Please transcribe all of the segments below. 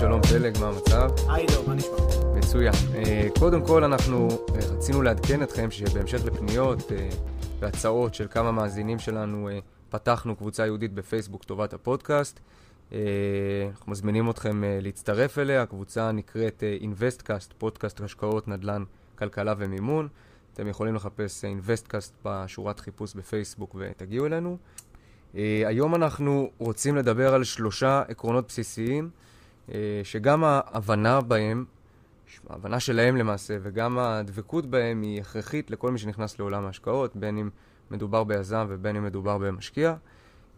שלום פלג, מה המצב? היי דור, מה נשמע? מצוין. אה, קודם כל, אנחנו אה, רצינו לעדכן אתכם שבהמשך לפניות אה, והצעות של כמה מאזינים שלנו, פתחנו קבוצה ייעודית בפייסבוק לטובת הפודקאסט. אנחנו מזמינים אתכם להצטרף אליה, הקבוצה נקראת Investcast, פודקאסט השקעות, נדל"ן, כלכלה ומימון. אתם יכולים לחפש Investcast בשורת חיפוש בפייסבוק ותגיעו אלינו. היום אנחנו רוצים לדבר על שלושה עקרונות בסיסיים, שגם ההבנה בהם ההבנה שלהם למעשה, וגם הדבקות בהם היא הכרחית לכל מי שנכנס לעולם ההשקעות, בין אם מדובר ביזם ובין אם מדובר במשקיע.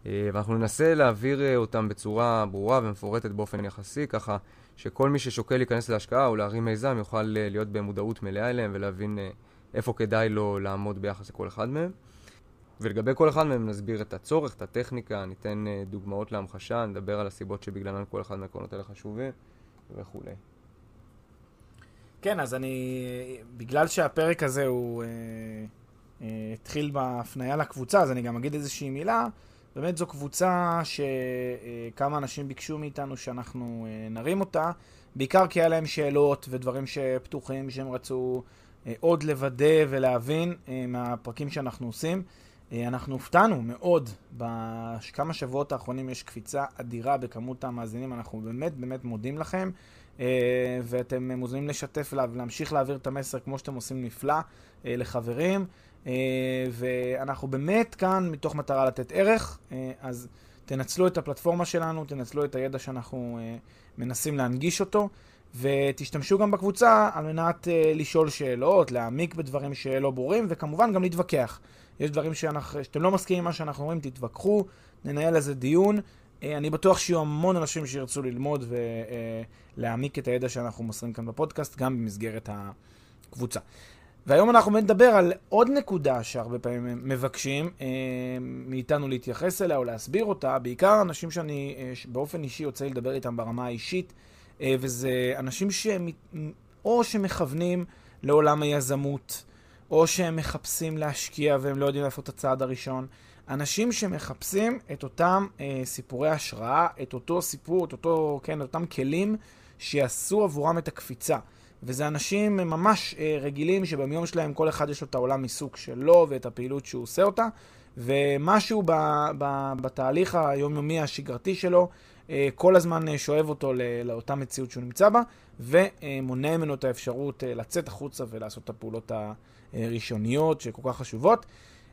אה, ואנחנו ננסה להעביר אה, אותם בצורה ברורה ומפורטת באופן יחסי, ככה שכל מי ששוקל להיכנס להשקעה או להרים מיזם יוכל אה, להיות במודעות מלאה אליהם ולהבין איפה כדאי לו לעמוד ביחס לכל אחד מהם. ולגבי כל אחד מהם נסביר את הצורך, את הטכניקה, ניתן דוגמאות להמחשה, נדבר על הסיבות שבגללן כל אחד מהעקרונות האלה חשובים וכולי. כן, אז אני, בגלל שהפרק הזה הוא אה, אה, התחיל בהפניה לקבוצה, אז אני גם אגיד איזושהי מילה. באמת זו קבוצה שכמה אנשים ביקשו מאיתנו שאנחנו אה, נרים אותה, בעיקר כי היה להם שאלות ודברים שפתוחים שהם רצו אה, עוד לוודא ולהבין אה, מהפרקים שאנחנו עושים. אה, אנחנו הופתענו מאוד, בכמה שבועות האחרונים יש קפיצה אדירה בכמות המאזינים, אנחנו באמת באמת מודים לכם. אה, ואתם מוזמנים לשתף ולהמשיך להעביר את המסר כמו שאתם עושים נפלא אה, לחברים. ואנחנו באמת כאן מתוך מטרה לתת ערך, אז תנצלו את הפלטפורמה שלנו, תנצלו את הידע שאנחנו מנסים להנגיש אותו, ותשתמשו גם בקבוצה על מנת לשאול שאלות, להעמיק בדברים שלא ברורים, וכמובן גם להתווכח. יש דברים שאנחנו, שאתם לא מסכימים עם מה שאנחנו אומרים, תתווכחו, ננהל איזה דיון. אה, אני בטוח שיהיו המון אנשים שירצו ללמוד ולהעמיק את הידע שאנחנו מוסרים כאן בפודקאסט, גם במסגרת הקבוצה. והיום אנחנו נדבר על עוד נקודה שהרבה פעמים מבקשים אה, מאיתנו להתייחס אליה או להסביר אותה, בעיקר אנשים שאני אה, באופן אישי יוצא לדבר איתם ברמה האישית, וזה אנשים שהם או שמכוונים לעולם היזמות, או שהם מחפשים להשקיע והם לא יודעים לעשות את הצעד הראשון. אנשים שמחפשים את אותם אה, סיפורי השראה, את אותו סיפור, את אותו, כן, את אותם כלים שיעשו עבורם את הקפיצה. וזה אנשים ממש אה, רגילים שביום שלהם כל אחד יש לו את העולם עיסוק שלו ואת הפעילות שהוא עושה אותה, ומשהו ב, ב, בתהליך היומיומי השגרתי שלו אה, כל הזמן אה, שואב אותו ל, לאותה מציאות שהוא נמצא בה, ומונע ממנו את האפשרות אה, לצאת החוצה ולעשות את הפעולות הראשוניות שכל כך חשובות.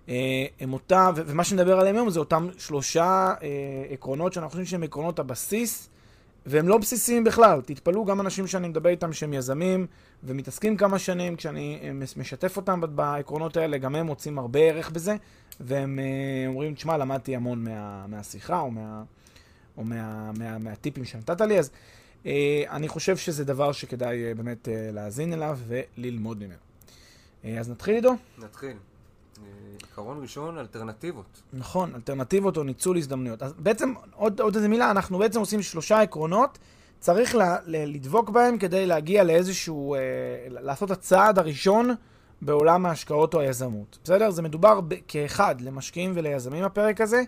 אה, הם אותם, ומה שנדבר עליהם היום זה אותם שלושה אה, עקרונות שאנחנו חושבים שהם עקרונות הבסיס, והם לא בסיסיים בכלל. תתפלאו, גם אנשים שאני מדבר איתם שהם יזמים ומתעסקים כמה שנים, כשאני אה, משתף אותם בעקרונות האלה, גם הם מוצאים הרבה ערך בזה, והם אומרים, תשמע, למדתי המון מה, מהשיחה או, מה, או מה, מה, מהטיפים שנתת לי, אז אני חושב שזה דבר שכדאי באמת להאזין אליו וללמוד ממנו. אז נתחיל, עידו? נתחיל. עיקרון ראשון, אלטרנטיבות. נכון, אלטרנטיבות או ניצול הזדמנויות. אז בעצם, עוד, עוד איזה מילה, אנחנו בעצם עושים שלושה עקרונות, צריך ל, ל, לדבוק בהם כדי להגיע לאיזשהו, אה, לעשות הצעד הראשון בעולם ההשקעות או היזמות. בסדר? זה מדובר ב, כאחד למשקיעים וליזמים הפרק הזה.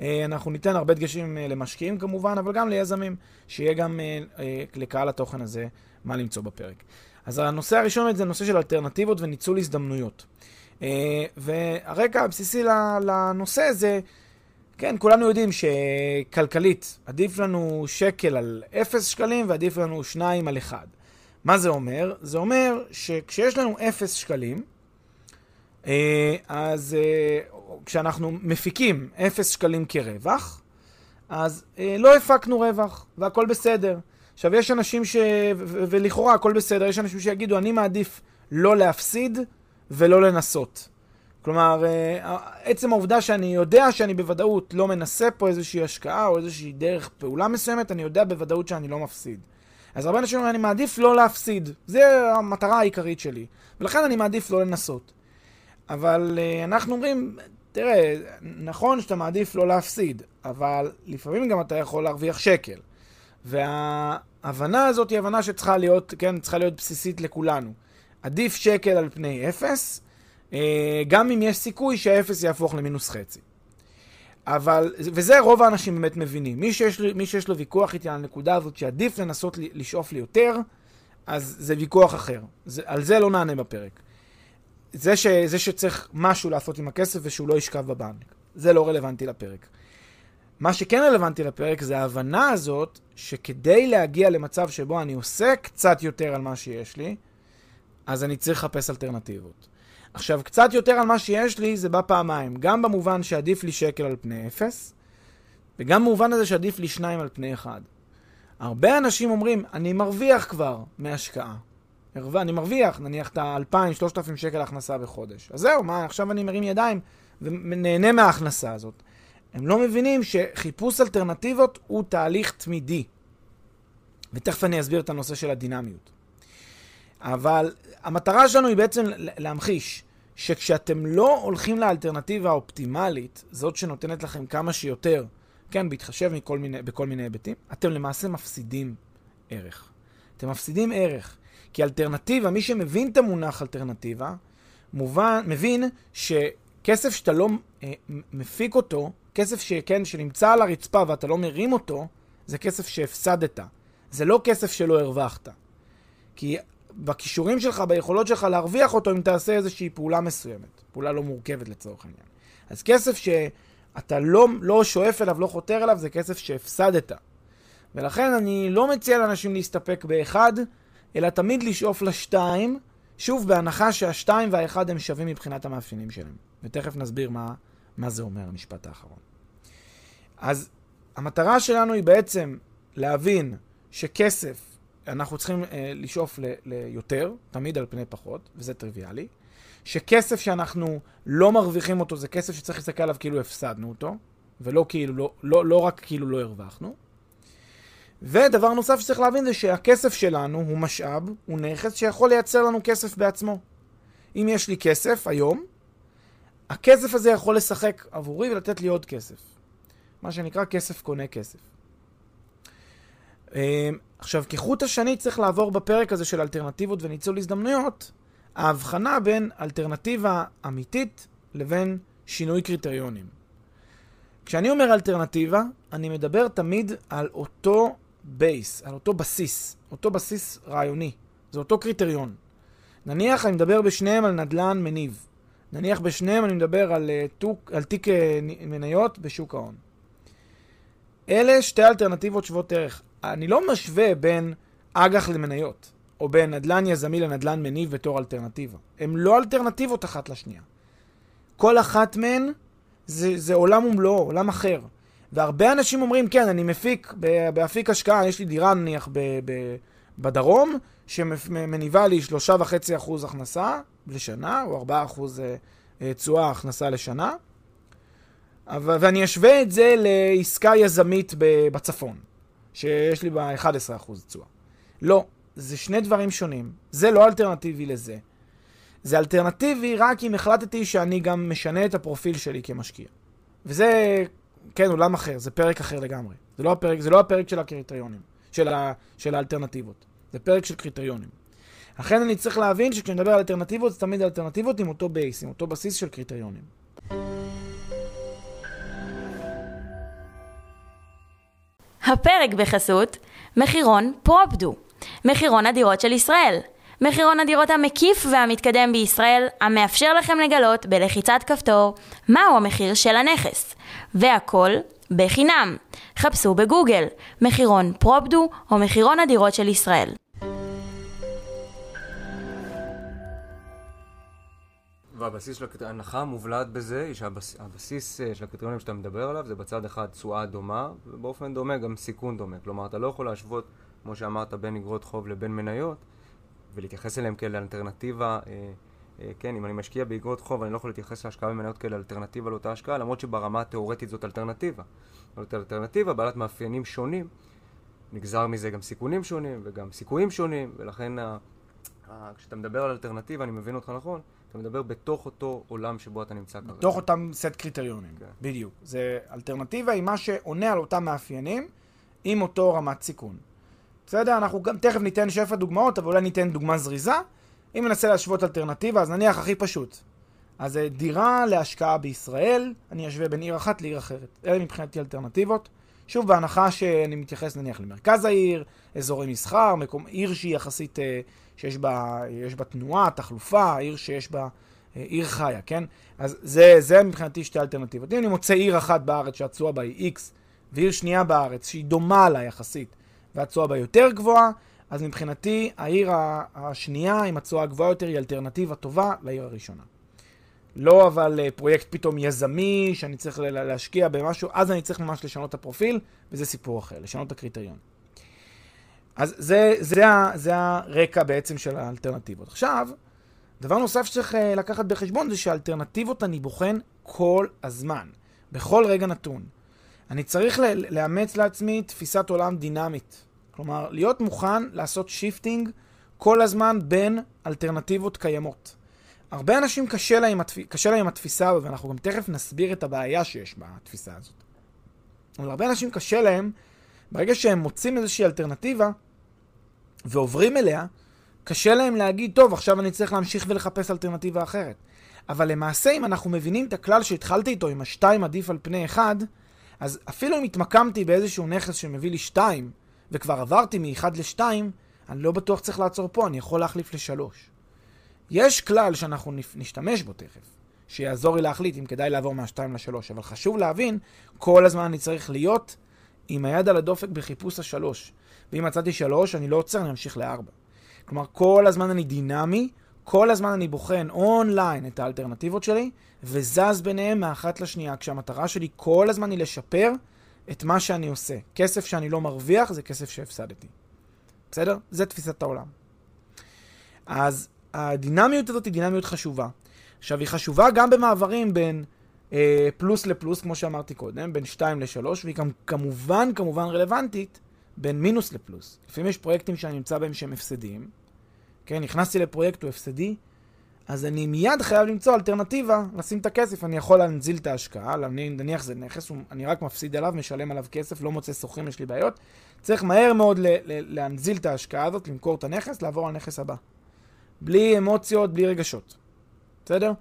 אה, אנחנו ניתן הרבה דגשים אה, למשקיעים כמובן, אבל גם ליזמים, שיהיה גם אה, אה, לקהל התוכן הזה מה למצוא בפרק. אז הנושא הראשון זה נושא של אלטרנטיבות וניצול הזדמנויות. אה, והרקע הבסיסי לנושא זה, כן, כולנו יודעים שכלכלית עדיף לנו שקל על 0 שקלים ועדיף לנו 2 על 1. מה זה אומר? זה אומר שכשיש לנו 0 שקלים, אה, אז אה, כשאנחנו מפיקים 0 שקלים כרווח, אז לא הפקנו רווח, והכל בסדר. עכשיו, יש אנשים ש... ולכאורה הכל בסדר, יש אנשים שיגידו, אני מעדיף לא להפסיד ולא לנסות. כלומר, אה, עצם העובדה שאני יודע שאני בוודאות לא מנסה פה איזושהי השקעה או איזושהי דרך פעולה מסוימת, אני יודע בוודאות שאני לא מפסיד. אז הרבה אנשים אומרים, אני מעדיף לא להפסיד. זה המטרה העיקרית שלי. ולכן אני מעדיף לא לנסות. אבל uh, אנחנו אומרים, תראה, נכון שאתה מעדיף לא להפסיד, אבל לפעמים גם אתה יכול להרוויח שקל. וההבנה הזאת היא הבנה שצריכה להיות, כן, צריכה להיות בסיסית לכולנו. עדיף שקל על פני אפס, uh, גם אם יש סיכוי שהאפס יהפוך למינוס חצי. אבל, וזה רוב האנשים באמת מבינים. מי שיש, מי שיש לו ויכוח איתי על הנקודה הזאת שעדיף לנסות לשאוף לי יותר, אז זה ויכוח אחר. זה, על זה לא נענה בפרק. זה, ש, זה שצריך משהו לעשות עם הכסף ושהוא לא ישכב בבנק. זה לא רלוונטי לפרק. מה שכן רלוונטי לפרק זה ההבנה הזאת שכדי להגיע למצב שבו אני עושה קצת יותר על מה שיש לי, אז אני צריך לחפש אלטרנטיבות. עכשיו, קצת יותר על מה שיש לי זה בא פעמיים. גם במובן שעדיף לי שקל על פני אפס, וגם במובן הזה שעדיף לי שניים על פני אחד. הרבה אנשים אומרים, אני מרוויח כבר מהשקעה. אני מרוויח, נניח את ה-2,000-3,000 שקל הכנסה בחודש. אז זהו, מה, עכשיו אני מרים ידיים ונהנה מההכנסה הזאת. הם לא מבינים שחיפוש אלטרנטיבות הוא תהליך תמידי. ותכף אני אסביר את הנושא של הדינמיות. אבל המטרה שלנו היא בעצם להמחיש שכשאתם לא הולכים לאלטרנטיבה האופטימלית, זאת שנותנת לכם כמה שיותר, כן, בהתחשב מכל מיני, בכל מיני היבטים, אתם למעשה מפסידים ערך. אתם מפסידים ערך. כי אלטרנטיבה, מי שמבין את המונח אלטרנטיבה, מובן, מבין שכסף שאתה לא אה, מפיק אותו, כסף שכן, שנמצא על הרצפה ואתה לא מרים אותו, זה כסף שהפסדת. זה לא כסף שלא הרווחת. כי בכישורים שלך, ביכולות שלך להרוויח אותו אם תעשה איזושהי פעולה מסוימת. פעולה לא מורכבת לצורך העניין. אז כסף שאתה לא, לא שואף אליו, לא חותר אליו, זה כסף שהפסדת. ולכן אני לא מציע לאנשים להסתפק באחד, אלא תמיד לשאוף לשתיים, שוב, בהנחה שהשתיים והאחד הם שווים מבחינת המאפיינים שלהם. ותכף נסביר מה, מה זה אומר, המשפט האחרון. אז המטרה שלנו היא בעצם להבין שכסף אנחנו צריכים אה, לשאוף ליותר, תמיד על פני פחות, וזה טריוויאלי. שכסף שאנחנו לא מרוויחים אותו זה כסף שצריך להסתכל עליו כאילו הפסדנו אותו, ולא כאילו, לא, לא, לא רק כאילו לא הרווחנו. ודבר נוסף שצריך להבין זה שהכסף שלנו הוא משאב, הוא נכס שיכול לייצר לנו כסף בעצמו. אם יש לי כסף היום, הכסף הזה יכול לשחק עבורי ולתת לי עוד כסף. מה שנקרא כסף קונה כסף. אמ, עכשיו, כחוט השני צריך לעבור בפרק הזה של אלטרנטיבות וניצול הזדמנויות, ההבחנה בין אלטרנטיבה אמיתית לבין שינוי קריטריונים. כשאני אומר אלטרנטיבה, אני מדבר תמיד על אותו base, על אותו בסיס, אותו בסיס רעיוני. זה אותו קריטריון. נניח אני מדבר בשניהם על נדל"ן מניב. נניח בשניהם אני מדבר על, אה, תוק, על תיק אה, מניות בשוק ההון. אלה שתי אלטרנטיבות שוות ערך. אני לא משווה בין אג"ח למניות, או בין נדל"ן יזמי לנדל"ן מניב בתור אלטרנטיבה. הן לא אלטרנטיבות אחת לשנייה. כל אחת מהן זה, זה עולם ומלואו, עולם אחר. והרבה אנשים אומרים, כן, אני מפיק, באפיק השקעה, יש לי דירה נניח ב, ב, בדרום, שמניבה לי 3.5% הכנסה לשנה, או 4% אה, אה, תשואה הכנסה לשנה, ואני אשווה את זה לעסקה יזמית בצפון. שיש לי בה 11% תשואה. לא, זה שני דברים שונים. זה לא אלטרנטיבי לזה. זה אלטרנטיבי רק אם החלטתי שאני גם משנה את הפרופיל שלי כמשקיע. וזה, כן, עולם אחר, זה פרק אחר לגמרי. זה לא הפרק, זה לא הפרק של הקריטריונים, של, ה, של האלטרנטיבות. זה פרק של קריטריונים. לכן אני צריך להבין שכשאני מדבר על אלטרנטיבות, זה תמיד אלטרנטיבות עם אותו base, עם אותו בסיס של קריטריונים. הפרק בחסות מחירון Propdo, מחירון הדירות של ישראל. מחירון הדירות המקיף והמתקדם בישראל, המאפשר לכם לגלות בלחיצת כפתור מהו המחיר של הנכס. והכל בחינם. חפשו בגוגל מחירון פרופדו או מחירון הדירות של ישראל. והבסיס של הקריטריון, ההנחה המובלעת בזה היא שהבסיס אה, של הקריטריונים שאתה מדבר עליו זה בצד אחד תשואה דומה, ובאופן דומה גם סיכון דומה. כלומר, אתה לא יכול להשוות, כמו שאמרת, בין אגרות חוב לבין מניות, ולהתייחס אליהם כאל אלטרנטיבה, אה, כן, אם אני משקיע באגרות חוב, אני לא יכול להתייחס להשקעה במניות כאל אלטרנטיבה לאותה השקעה, למרות שברמה התאורטית זאת אלטרנטיבה. זאת אלטרנטיבה בעלת מאפיינים שונים, נגזר מזה גם סיכונים שונים וגם סיכויים שונים, ולכן ה... כשאתה מדבר על אלטרנטיבה, אני מבין אותך נכון, אתה מדבר בתוך אותו עולם שבו אתה נמצא כרגע. בתוך אותם סט קריטריונים, כן. בדיוק. זה אלטרנטיבה היא מה שעונה על אותם מאפיינים עם אותו רמת סיכון. בסדר? אנחנו גם תכף ניתן שפע דוגמאות, אבל אולי ניתן דוגמה זריזה. אם ננסה להשוות אלטרנטיבה, אז נניח הכי פשוט. אז דירה להשקעה בישראל, אני אשווה בין עיר אחת לעיר אחרת. אלה מבחינתי אלטרנטיבות. שוב, בהנחה שאני מתייחס נניח למרכז העיר, אזורי מסחר, מקום, עיר שהיא יחסית, אה, שיש בה, בה תנועה, תחלופה, עיר שיש בה, אה, עיר חיה, כן? אז זה, זה מבחינתי שתי אלטרנטיבות. אם אני מוצא עיר אחת בארץ שהתשואה בה היא X, ועיר שנייה בארץ שהיא דומה לה יחסית, והתשואה בה יותר גבוהה, אז מבחינתי העיר השנייה עם התשואה הגבוהה יותר היא אלטרנטיבה טובה לעיר הראשונה. לא אבל אה, פרויקט פתאום יזמי, שאני צריך להשקיע במשהו, אז אני צריך ממש לשנות את הפרופיל, וזה סיפור אחר, לשנות את הקריטריון. אז זה, זה, זה, הרקע בעצם של האלטרנטיבות. עכשיו, דבר נוסף שצריך אה, לקחת בחשבון זה שאלטרנטיבות אני בוחן כל הזמן, בכל רגע נתון. אני צריך לאמץ לעצמי תפיסת עולם דינמית. כלומר, להיות מוכן לעשות shifting כל הזמן בין אלטרנטיבות קיימות. הרבה אנשים קשה להם, קשה להם התפיסה, ואנחנו גם תכף נסביר את הבעיה שיש בתפיסה הזאת. אבל הרבה אנשים קשה להם, ברגע שהם מוצאים איזושהי אלטרנטיבה ועוברים אליה, קשה להם להגיד, טוב, עכשיו אני צריך להמשיך ולחפש אלטרנטיבה אחרת. אבל למעשה, אם אנחנו מבינים את הכלל שהתחלתי איתו, עם השתיים עדיף על פני אחד, אז אפילו אם התמקמתי באיזשהו נכס שמביא לי שתיים, וכבר עברתי מאחד לשתיים, אני לא בטוח צריך לעצור פה, אני יכול להחליף לשלוש. יש כלל שאנחנו נשתמש בו תכף, שיעזור לי להחליט אם כדאי לעבור מהשתיים לשלוש, אבל חשוב להבין, כל הזמן אני צריך להיות עם היד על הדופק בחיפוש השלוש. ואם מצאתי שלוש, אני לא עוצר, אני אמשיך לארבע. כלומר, כל הזמן אני דינמי, כל הזמן אני בוחן אונליין את האלטרנטיבות שלי, וזז ביניהם מאחת לשנייה, כשהמטרה שלי כל הזמן היא לשפר את מה שאני עושה. כסף שאני לא מרוויח זה כסף שהפסדתי. בסדר? זה תפיסת העולם. אז הדינמיות הזאת היא דינמיות חשובה. עכשיו, היא חשובה גם במעברים בין אה, פלוס לפלוס, כמו שאמרתי קודם, בין 2 ל-3, והיא גם כמובן, כמובן רלוונטית בין מינוס לפלוס. לפעמים יש פרויקטים שאני נמצא בהם שהם הפסדיים. כן, נכנסתי לפרויקט, הוא הפסדי, אז אני מיד חייב למצוא אלטרנטיבה, לשים את הכסף, אני יכול להנזיל את ההשקעה, נניח זה נכס, אני רק מפסיד עליו, משלם עליו כסף, לא מוצא שוכרים, יש לי בעיות. צריך מהר מאוד להנזיל את ההשקעה הזאת, למכור את הנכס, לעבור לנכס הבא. בלי אמוציות, בלי רגשות. בסדר?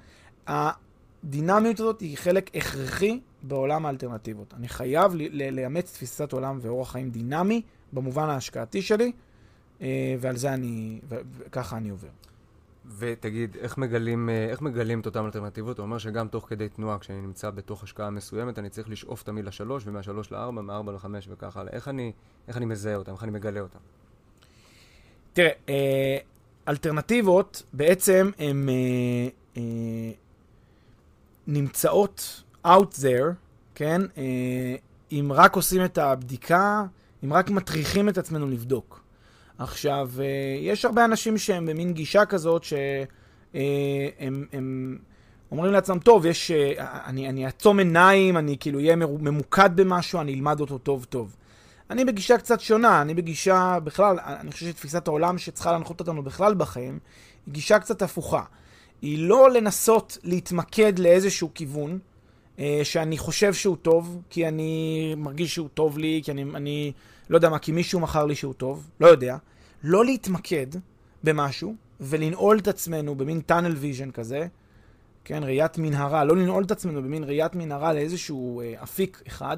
הדינמיות הזאת היא חלק הכרחי בעולם האלטרנטיבות. אני חייב לאמץ תפיסת עולם ואורח חיים דינמי במובן ההשקעתי שלי, אה, ועל זה אני, וככה אני עובר. ותגיד, איך מגלים, אה, איך מגלים את אותן אלטרנטיבות? הוא אומר שגם תוך כדי תנועה, כשאני נמצא בתוך השקעה מסוימת, אני צריך לשאוף תמיד לשלוש, ומהשלוש לארבע, מארבע לחמש וככה הלאה. איך אני, איך אני מזהה אותם? איך אני מגלה אותם? תראה, אה, אלטרנטיבות בעצם הן אה, נמצאות out there, כן? אם רק עושים את הבדיקה, אם רק מטריחים את עצמנו לבדוק. עכשיו, אה, יש הרבה אנשים שהם במין גישה כזאת שהם אה, הם אומרים לעצמם, טוב, יש, אה, אני, אני אעצום עיניים, אני כאילו אהיה ממוקד במשהו, אני אלמד אותו טוב טוב. אני בגישה קצת שונה, אני בגישה, בכלל, אני חושב שתפיסת העולם שצריכה להנחות אותנו בכלל בחיים, היא גישה קצת הפוכה. היא לא לנסות להתמקד לאיזשהו כיוון, שאני חושב שהוא טוב, כי אני מרגיש שהוא טוב לי, כי אני, אני לא יודע מה, כי מישהו מכר לי שהוא טוב, לא יודע. לא להתמקד במשהו ולנעול את עצמנו במין tunnel vision כזה, כן, ראיית מנהרה, לא לנעול את עצמנו במין ראיית מנהרה לאיזשהו אה, אפיק אחד,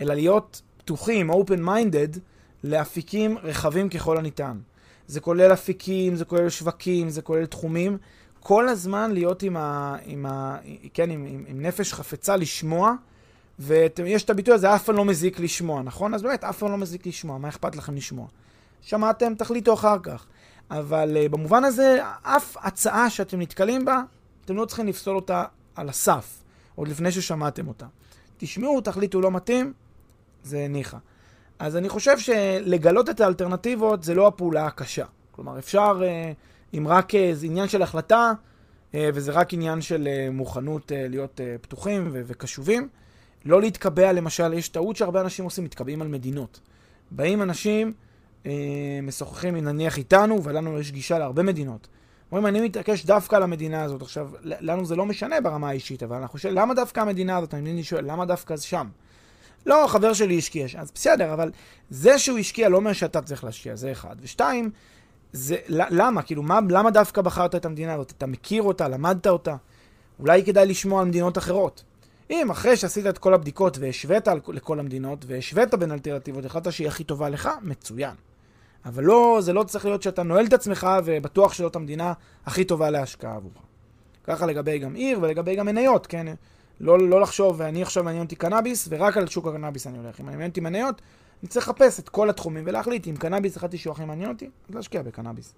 אלא להיות פתוחים, open minded, לאפיקים רחבים ככל הניתן. זה כולל אפיקים, זה כולל שווקים, זה כולל תחומים. כל הזמן להיות עם, ה, עם, ה, כן, עם, עם, עם נפש חפצה לשמוע, ויש את הביטוי הזה, אף פעם לא מזיק לשמוע, נכון? אז באמת, אף פעם לא מזיק לשמוע, מה אכפת לכם לשמוע? שמעתם, תחליטו אחר כך. אבל uh, במובן הזה, אף הצעה שאתם נתקלים בה, אתם לא צריכים לפסול אותה על הסף, עוד לפני ששמעתם אותה. תשמעו, תחליטו לא מתאים, זה ניחא. אז אני חושב שלגלות את האלטרנטיבות זה לא הפעולה הקשה. כלומר, אפשר, אה, אם רק אה, זה עניין של החלטה, אה, וזה רק עניין של מוכנות להיות פתוחים וקשובים, לא להתקבע, למשל, יש טעות שהרבה אנשים עושים, מתקבעים על מדינות. באים אנשים, משוחחים נניח איתנו, ולנו יש גישה להרבה מדינות. אומרים, אני מתעקש דווקא על המדינה הזאת. עכשיו, לנו זה לא משנה ברמה האישית, אבל אנחנו שואלים, למה דווקא המדינה הזאת? אני שואל, למה דווקא שם? לא, חבר שלי השקיע שם. אז בסדר, אבל זה שהוא השקיע לא אומר שאתה צריך להשקיע, זה אחד. ושתיים, זה, למה? כאילו, מה, למה דווקא בחרת את המדינה הזאת? אתה מכיר אותה, למדת אותה? אולי כדאי לשמוע על מדינות אחרות. אם אחרי שעשית את כל הבדיקות והשווית לכל המדינות, והשווית בין אלטרנטיבות, החלטת שהיא הכי טובה לך, מצוין. אבל לא, זה לא צריך להיות שאתה נועל את עצמך ובטוח שזאת המדינה הכי טובה להשקעה עבורך. ככה לגבי גם עיר ולגבי גם מניות, כן? לא, לא לחשוב, ואני עכשיו מעניין אותי קנאביס, ורק על שוק הקנאביס אני הולך. אם מעניין אותי מניות, אני צריך לחפש את כל התחומים ולהחליט אם קנאביס אחד שהוא הכי מעניין אותי, אז להשקיע בקנאביס.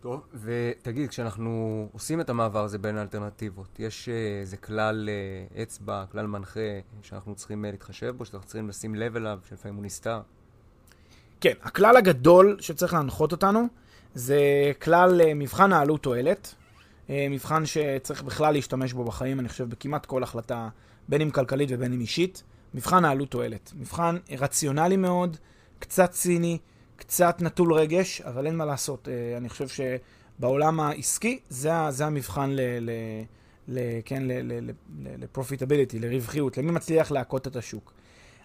טוב, ותגיד, כשאנחנו עושים את המעבר הזה בין האלטרנטיבות, יש אה, איזה כלל אה, אצבע, כלל מנחה, שאנחנו צריכים אה, להתחשב בו, שאנחנו צריכים לשים לב אליו, שלפעמים הוא נסתר? כן, הכלל הגדול שצריך להנחות אותנו, זה כלל מבחן העלות תועלת. מבחן שצריך בכלל להשתמש בו בחיים, אני חושב, בכמעט כל החלטה, בין אם כלכלית ובין אם אישית. מבחן העלות תועלת. מבחן רציונלי מאוד, קצת ציני, קצת נטול רגש, אבל אין מה לעשות. אה, אני חושב שבעולם העסקי זה, זה המבחן ל... ל ל, כן, לפרופיטביליטי, לרווחיות, למי מצליח להכות את השוק.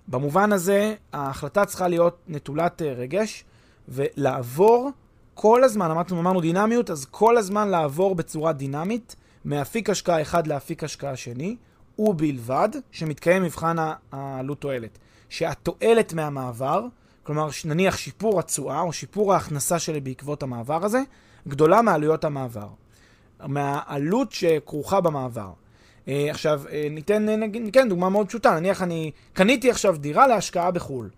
במובן הזה, ההחלטה צריכה להיות נטולת אה, רגש ולעבור כל הזמן, אמרנו, אמרנו דינמיות, אז כל הזמן לעבור בצורה דינמית מאפיק השקעה אחד לאפיק השקעה שני, ובלבד שמתקיים מבחן העלות תועלת. שהתועלת מהמעבר, כלומר נניח שיפור התשואה או שיפור ההכנסה שלי בעקבות המעבר הזה, גדולה מעלויות המעבר. מהעלות שכרוכה במעבר. Uh, עכשיו, uh, ניתן, נגיד, כן, דוגמה מאוד פשוטה. נניח אני קניתי עכשיו דירה להשקעה בחו"ל.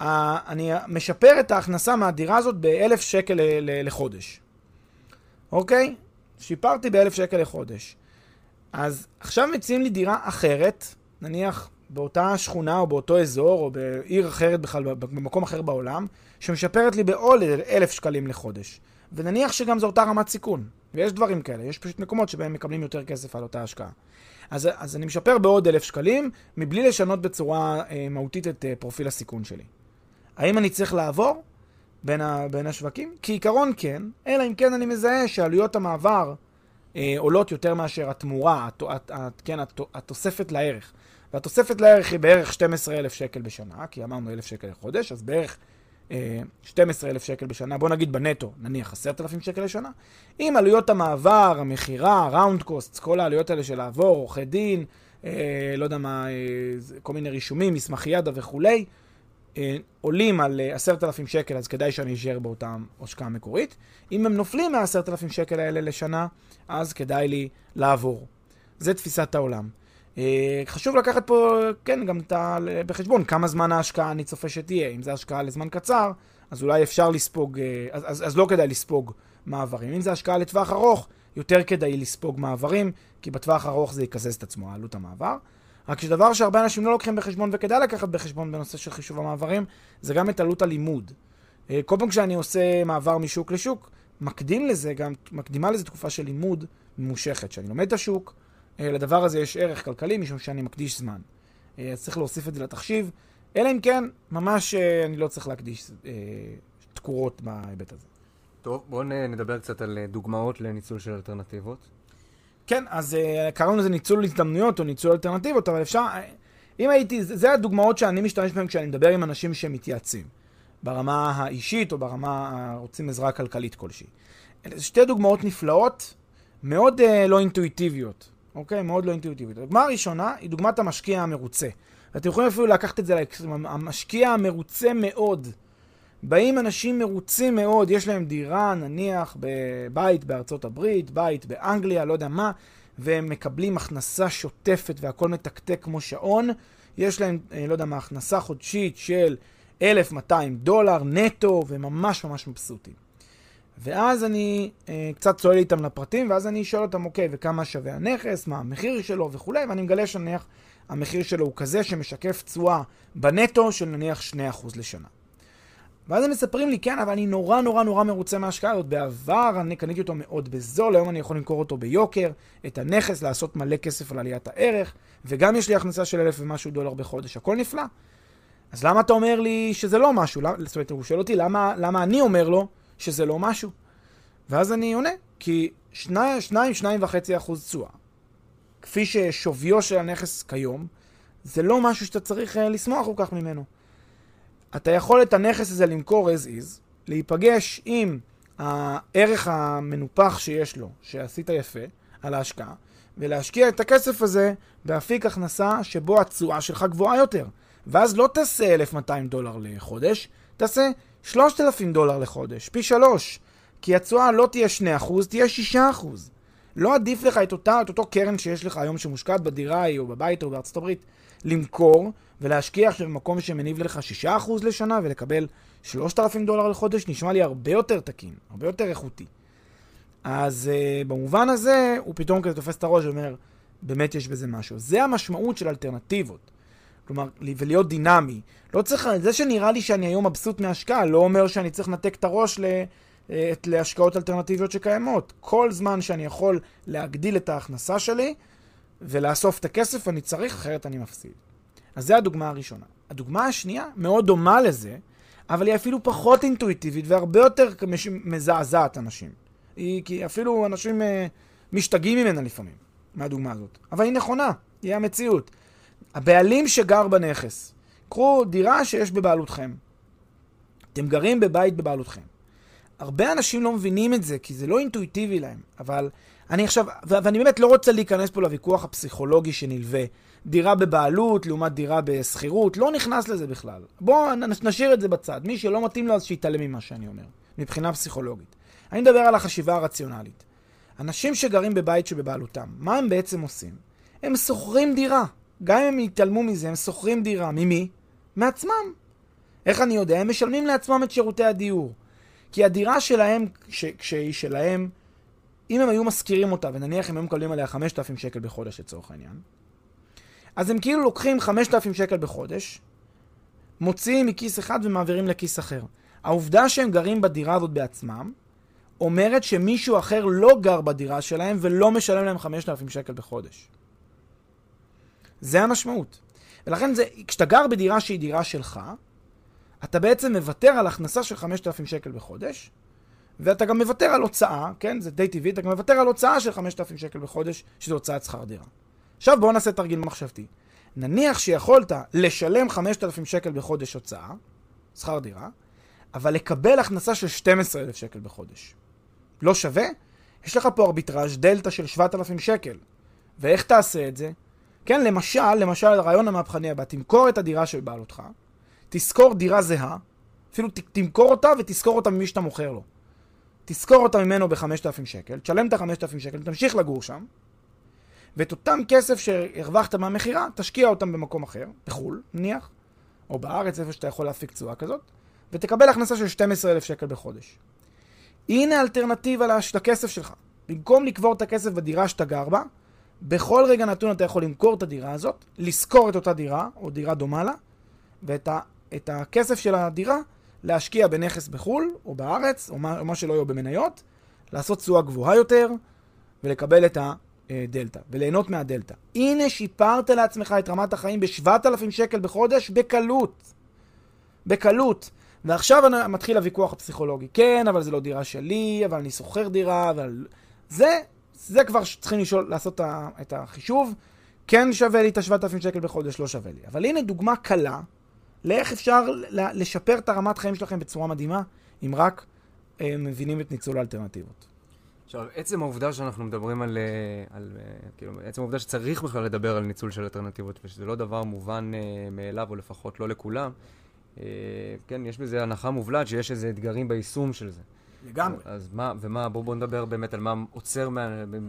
Uh, אני משפר את ההכנסה מהדירה הזאת באלף שקל לחודש. אוקיי? שיפרתי באלף שקל לחודש. אז עכשיו מציעים לי דירה אחרת, נניח באותה שכונה או באותו אזור או בעיר אחרת בכלל, במקום אחר בעולם, שמשפרת לי בעוד אלף שקלים לחודש. ונניח שגם זו אותה רמת סיכון. ויש דברים כאלה, יש פשוט מקומות שבהם מקבלים יותר כסף על אותה השקעה. אז, אז אני משפר בעוד אלף שקלים, מבלי לשנות בצורה אה, מהותית את אה, פרופיל הסיכון שלי. האם אני צריך לעבור בין, ה, בין השווקים? כעיקרון כן, אלא אם כן אני מזהה שעלויות המעבר אה, עולות יותר מאשר התמורה, הת, הת, הת, כן, הת, התוספת לערך. והתוספת לערך היא בערך 12,000 שקל בשנה, כי אמרנו 1,000 שקל לחודש, אז בערך 12,000 שקל בשנה, בוא נגיד בנטו, נניח 10,000 שקל לשנה. עם עלויות המעבר, המכירה, ראונד קוסט, כל העלויות האלה של לעבור, עורכי דין, אה, לא יודע מה, אה, כל מיני רישומים, מסמכי ידע וכולי, אה, עולים על אה, עשרת אלפים שקל, אז כדאי שאני אשאר באותה השקעה מקורית. אם הם נופלים מהעשרת אלפים שקל האלה לשנה, אז כדאי לי לעבור. זה תפיסת העולם. אה, חשוב לקחת פה, כן, גם את ה... בחשבון כמה זמן ההשקעה אני צופה שתהיה. אם זו השקעה לזמן קצר, אז אולי אפשר לספוג, אז, אז, אז לא כדאי לספוג מעברים. אם זו השקעה לטווח ארוך, יותר כדאי לספוג מעברים, כי בטווח הארוך זה יקזז את עצמו, עלות המעבר. רק שדבר שהרבה אנשים לא לוקחים בחשבון וכדאי לקחת בחשבון בנושא של חישוב המעברים, זה גם את עלות הלימוד. אה, כל פעם כשאני עושה מעבר משוק לשוק, מקדים לזה גם, מקדימה לזה תקופה של לימוד ממושכת, שאני לומד את השוק, אה, לדבר הזה יש ערך כלכלי משום שאני מקדיש זמן. אה, אז צריך להוסיף את זה לתחשיב, אלא אם כן, ממש אני לא צריך להקדיש תקורות בהיבט הזה. טוב, בואו נדבר קצת על דוגמאות לניצול של אלטרנטיבות. כן, אז קראנו לזה ניצול הזדמנויות או ניצול אלטרנטיבות, אבל אפשר... אם הייתי... זה הדוגמאות שאני משתמש בהן כשאני מדבר עם אנשים שמתייעצים. ברמה האישית או ברמה... רוצים עזרה כלכלית כלשהי. אלה שתי דוגמאות נפלאות, מאוד uh, לא אינטואיטיביות, אוקיי? מאוד לא אינטואיטיביות. הדוגמה הראשונה היא דוגמת המשקיע המרוצה. ואתם יכולים אפילו לקחת את זה, המשקיע המרוצה מאוד. באים אנשים מרוצים מאוד, יש להם דירה, נניח, בבית בארצות הברית, בית באנגליה, לא יודע מה, והם מקבלים הכנסה שוטפת והכל מתקתק כמו שעון. יש להם, אה, לא יודע מה, הכנסה חודשית של 1,200 דולר נטו, וממש ממש מבסוטים. ואז אני אה, קצת צועל איתם לפרטים, ואז אני שואל אותם, אוקיי, וכמה שווה הנכס, מה המחיר שלו וכולי, ואני מגלה שנניח המחיר שלו הוא כזה שמשקף תשואה בנטו של נניח 2% לשנה. ואז הם מספרים לי, כן, אבל אני נורא נורא נורא מרוצה מההשקעה הזאת. בעבר אני קניתי אותו מאוד בזול, היום אני יכול למכור אותו ביוקר, את הנכס, לעשות מלא כסף על עליית הערך, וגם יש לי הכנסה של אלף ומשהו דולר בחודש, הכל נפלא. אז למה אתה אומר לי שזה לא משהו? זאת אומרת, הוא שואל אותי למה, למה אני אומר לו שזה לא משהו. ואז אני עונה, כי שניים, שניים, שניים וחצי אחוז תשואה, כפי ששוויו של הנכס כיום, זה לא משהו שאתה צריך uh, לשמוח כל כך ממנו. אתה יכול את הנכס הזה למכור as is, להיפגש עם הערך המנופח שיש לו, שעשית יפה, על ההשקעה, ולהשקיע את הכסף הזה באפיק הכנסה שבו התשואה שלך גבוהה יותר. ואז לא תעשה 1,200 דולר לחודש, תעשה 3,000 דולר לחודש, פי שלוש. כי התשואה לא תהיה 2%, תהיה 6%. לא עדיף לך את אותה, את אותו קרן שיש לך היום שמושקעת בדירה ההיא או בבית או בארצות הברית, למכור ולהשקיע עכשיו במקום שמניב לך 6% לשנה ולקבל 3,000 דולר לחודש, נשמע לי הרבה יותר תקין, הרבה יותר איכותי. אז uh, במובן הזה, הוא פתאום כזה תופס את הראש ואומר, באמת יש בזה משהו. זה המשמעות של אלטרנטיבות. כלומר, ולהיות דינמי. לא צריך, זה שנראה לי שאני היום מבסוט מהשקעה, לא אומר שאני צריך לנתק את הראש ל, אה, להשקעות אלטרנטיביות שקיימות. כל זמן שאני יכול להגדיל את ההכנסה שלי ולאסוף את הכסף, אני צריך, אחרת אני מפסיד. אז זו הדוגמה הראשונה. הדוגמה השנייה מאוד דומה לזה, אבל היא אפילו פחות אינטואיטיבית והרבה יותר מזעזעת אנשים. היא, כי אפילו אנשים אה, משתגעים ממנה לפעמים, מהדוגמה הזאת. אבל היא נכונה, היא המציאות. הבעלים שגר בנכס, קחו דירה שיש בבעלותכם. אתם גרים בבית בבעלותכם. הרבה אנשים לא מבינים את זה, כי זה לא אינטואיטיבי להם. אבל אני עכשיו, ואני באמת לא רוצה להיכנס פה לוויכוח הפסיכולוגי שנלווה. דירה בבעלות לעומת דירה בשכירות, לא נכנס לזה בכלל. בואו נשאיר את זה בצד. מי שלא מתאים לו אז שיתעלם ממה שאני אומר, מבחינה פסיכולוגית. אני מדבר על החשיבה הרציונלית. אנשים שגרים בבית שבבעלותם, מה הם בעצם עושים? הם שוכרים דירה. גם אם הם יתעלמו מזה, הם שוכרים דירה. ממי? מעצמם. איך אני יודע? הם משלמים לעצמם את שירותי הדיור. כי הדירה שלהם, כש, כשהיא שלהם, אם הם היו משכירים אותה, ונניח הם היו מקבלים עליה 5,000 שקל בחודש לצורך העניין, אז הם כאילו לוקחים 5,000 שקל בחודש, מוציאים מכיס אחד ומעבירים לכיס אחר. העובדה שהם גרים בדירה הזאת בעצמם, אומרת שמישהו אחר לא גר בדירה שלהם ולא משלם להם 5,000 שקל בחודש. זה המשמעות. ולכן זה, כשאתה גר בדירה שהיא דירה שלך, אתה בעצם מוותר על הכנסה של 5,000 שקל בחודש, ואתה גם מוותר על הוצאה, כן? זה די טבעי, אתה גם מוותר על הוצאה של 5,000 שקל בחודש, שזו הוצאת שכר דירה. עכשיו בואו נעשה תרגיל מחשבתי. נניח שיכולת לשלם 5,000 שקל בחודש הוצאה, שכר דירה, אבל לקבל הכנסה של 12,000 שקל בחודש. לא שווה? יש לך פה ארביטראז' דלתא של 7,000 שקל. ואיך תעשה את זה? כן, למשל, למשל, הרעיון המהפכני הבא, תמכור את הדירה של בעלותך, תשכור דירה זהה, אפילו ת, תמכור אותה ותשכור אותה ממי שאתה מוכר לו. תשכור אותה ממנו ב-5,000 שקל, תשלם את ה-5,000 שקל, תמשיך לגור שם, ואת אותם כסף שהרווחת מהמכירה, תשקיע אותם במקום אחר, בחו"ל, נניח, או בארץ, איפה שאתה יכול להפיק תשואה כזאת, ותקבל הכנסה של 12,000 שקל בחודש. הנה האלטרנטיבה לכסף שלך. במקום לקבור את הכסף בדירה שאתה גר בה, בכל רגע נתון אתה יכול למכור את הדירה הזאת, לשכור את אותה דירה, או דירה דומה לה, ואת ה, את הכסף של הדירה להשקיע בנכס בחו"ל, או בארץ, או מה, או מה שלא יהיה במניות, לעשות תשואה גבוהה יותר, ולקבל את הדלתא, וליהנות מהדלתא. הנה שיפרת לעצמך את רמת החיים ב-7,000 שקל בחודש בקלות. בקלות. ועכשיו מתחיל הוויכוח הפסיכולוגי. כן, אבל זה לא דירה שלי, אבל אני שוכר דירה, אבל... זה זה כבר צריכים לשאול, לעשות את החישוב. כן שווה לי את ה-7,000 שקל בחודש, לא שווה לי. אבל הנה דוגמה קלה לאיך אפשר לשפר את הרמת חיים שלכם בצורה מדהימה, אם רק אה, מבינים את ניצול האלטרנטיבות. עכשיו, עצם העובדה שאנחנו מדברים על, אה, על אה, כאילו, עצם העובדה שצריך בכלל לדבר על ניצול של אלטרנטיבות, ושזה לא דבר מובן אה, מאליו, או לפחות לא לכולם, אה, כן, יש בזה הנחה מובלעת שיש איזה אתגרים ביישום של זה. לגמרי. אז מה, ומה, בואו בוא נדבר באמת על מה עוצר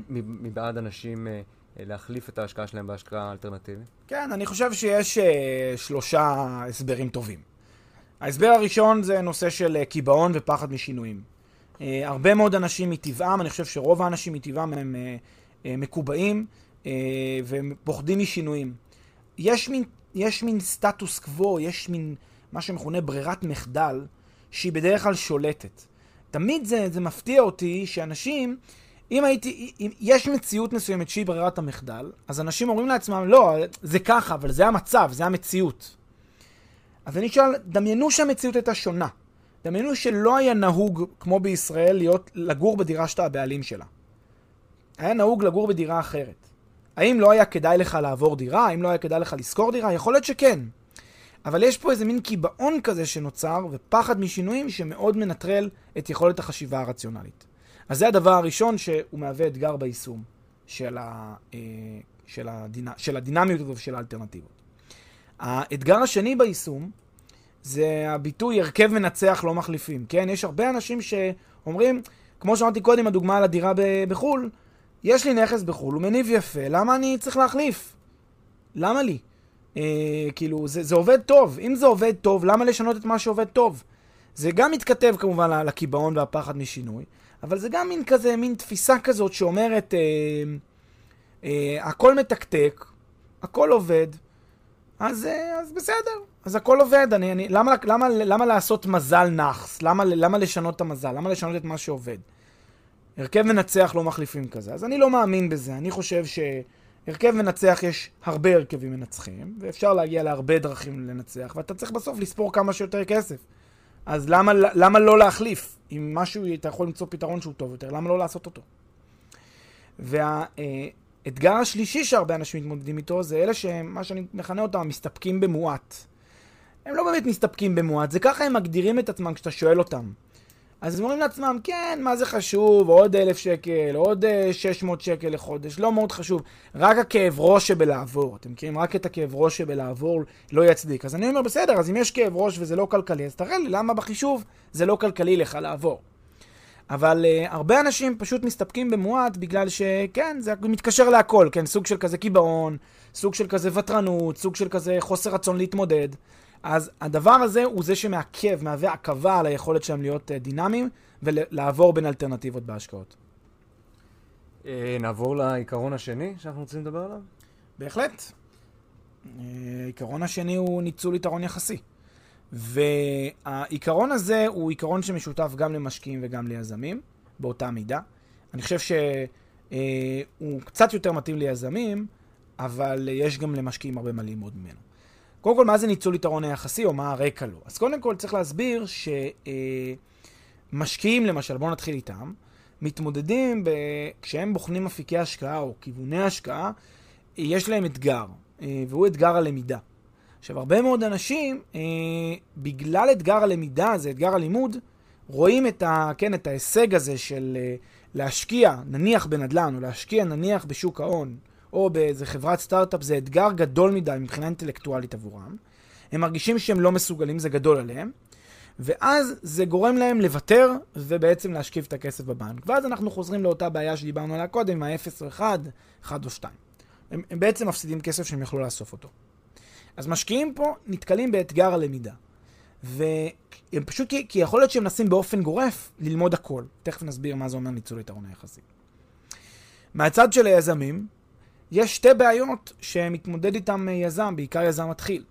מבעד אנשים אה, להחליף את ההשקעה שלהם בהשקעה אלטרנטיבית. כן, אני חושב שיש אה, שלושה הסברים טובים. ההסבר הראשון זה נושא של אה, קיבעון ופחד משינויים. אה, הרבה מאוד אנשים מטבעם, אני חושב שרוב האנשים מטבעם הם אה, אה, מקובעים אה, והם פוחדים משינויים. יש מין, יש מין סטטוס קוו, יש מין מה שמכונה ברירת מחדל, שהיא בדרך כלל שולטת. תמיד זה, זה מפתיע אותי שאנשים, אם הייתי, אם יש מציאות מסוימת שהיא ברירת המחדל, אז אנשים אומרים לעצמם, לא, זה ככה, אבל זה המצב, זה המציאות. אז אני שואל, דמיינו שהמציאות הייתה שונה. דמיינו שלא היה נהוג, כמו בישראל, להיות, לגור בדירה שאתה הבעלים שלה. היה נהוג לגור בדירה אחרת. האם לא היה כדאי לך לעבור דירה? האם לא היה כדאי לך לשכור דירה? יכול להיות שכן. אבל יש פה איזה מין קיבעון כזה שנוצר, ופחד משינויים שמאוד מנטרל את יכולת החשיבה הרציונלית. אז זה הדבר הראשון שהוא מהווה אתגר ביישום של, ה, אה, של, הדינ, של הדינמיות הזו ושל האלטרנטיבות. האתגר השני ביישום זה הביטוי הרכב מנצח לא מחליפים, כן? יש הרבה אנשים שאומרים, כמו שאמרתי קודם, הדוגמה על הדירה בחו"ל, יש לי נכס בחו"ל, הוא מניב יפה, למה אני צריך להחליף? למה לי? אה, כאילו, זה, זה עובד טוב. אם זה עובד טוב, למה לשנות את מה שעובד טוב? זה גם מתכתב כמובן לקיבעון והפחד משינוי, אבל זה גם מין כזה, מין תפיסה כזאת שאומרת, אה, אה, הכל מתקתק, הכל עובד, אז, אה, אז בסדר, אז הכל עובד. אני, אני, למה, למה, למה לעשות מזל נאחס? למה, למה לשנות את המזל? למה לשנות את מה שעובד? הרכב מנצח לא מחליפים כזה. אז אני לא מאמין בזה. אני חושב שהרכב מנצח יש הרבה הרכבים מנצחים, ואפשר להגיע להרבה דרכים לנצח, ואתה צריך בסוף לספור כמה שיותר כסף. אז למה, למה לא להחליף? אם משהו, אתה יכול למצוא פתרון שהוא טוב יותר, למה לא לעשות אותו? והאתגר השלישי שהרבה אנשים מתמודדים איתו, זה אלה שמה שאני מכנה אותם, מסתפקים במועט. הם לא באמת מסתפקים במועט, זה ככה הם מגדירים את עצמם כשאתה שואל אותם. אז הם אומרים לעצמם, כן, מה זה חשוב, עוד אלף שקל, עוד אה, שש מאות שקל לחודש, לא מאוד חשוב. רק הכאב ראש שבלעבור, אתם מכירים? רק את הכאב ראש שבלעבור לא יצדיק. אז אני אומר, בסדר, אז אם יש כאב ראש וזה לא כלכלי, אז תראה לי למה בחישוב זה לא כלכלי לך לעבור. אבל uh, הרבה אנשים פשוט מסתפקים במועט בגלל שכן, זה מתקשר להכל, כן, סוג של כזה קיבעון, סוג של כזה ותרנות, סוג של כזה חוסר רצון להתמודד. אז הדבר הזה הוא זה שמעכב, מהווה עכבה על היכולת שלהם להיות uh, דינמיים ולעבור בין אלטרנטיבות בהשקעות. אה, נעבור לעיקרון השני שאנחנו רוצים לדבר עליו? בהחלט. העיקרון השני הוא ניצול יתרון יחסי. והעיקרון הזה הוא עיקרון שמשותף גם למשקיעים וגם ליזמים, באותה מידה. אני חושב שהוא קצת יותר מתאים ליזמים, אבל יש גם למשקיעים הרבה מה ללמוד ממנו. קודם כל, מה זה ניצול יתרון היחסי, או מה הרקע לו? אז קודם כל צריך להסביר שמשקיעים, למשל, בואו נתחיל איתם, מתמודדים, ב... כשהם בוחנים אפיקי השקעה או כיווני השקעה, יש להם אתגר, והוא אתגר הלמידה. עכשיו, הרבה מאוד אנשים, אה, בגלל אתגר הלמידה הזה, אתגר הלימוד, רואים את, ה, כן, את ההישג הזה של אה, להשקיע, נניח בנדל"ן, או להשקיע נניח בשוק ההון, או באיזה חברת סטארט-אפ, זה אתגר גדול מדי מבחינה אינטלקטואלית עבורם. הם מרגישים שהם לא מסוגלים, זה גדול עליהם. ואז זה גורם להם לוותר ובעצם להשכיב את הכסף בבנק. ואז אנחנו חוזרים לאותה בעיה שדיברנו עליה קודם, ה-0 או 1, 1 או 2. הם, הם בעצם מפסידים כסף שהם יכלו לאסוף אותו. אז משקיעים פה נתקלים באתגר הלמידה. והם פשוט, כי, כי יכול להיות שהם מנסים באופן גורף ללמוד הכל. תכף נסביר מה זה אומר ניצול יתרון היחסי. מהצד של היזמים, יש שתי בעיות שמתמודד איתם יזם, בעיקר יזם מתחיל.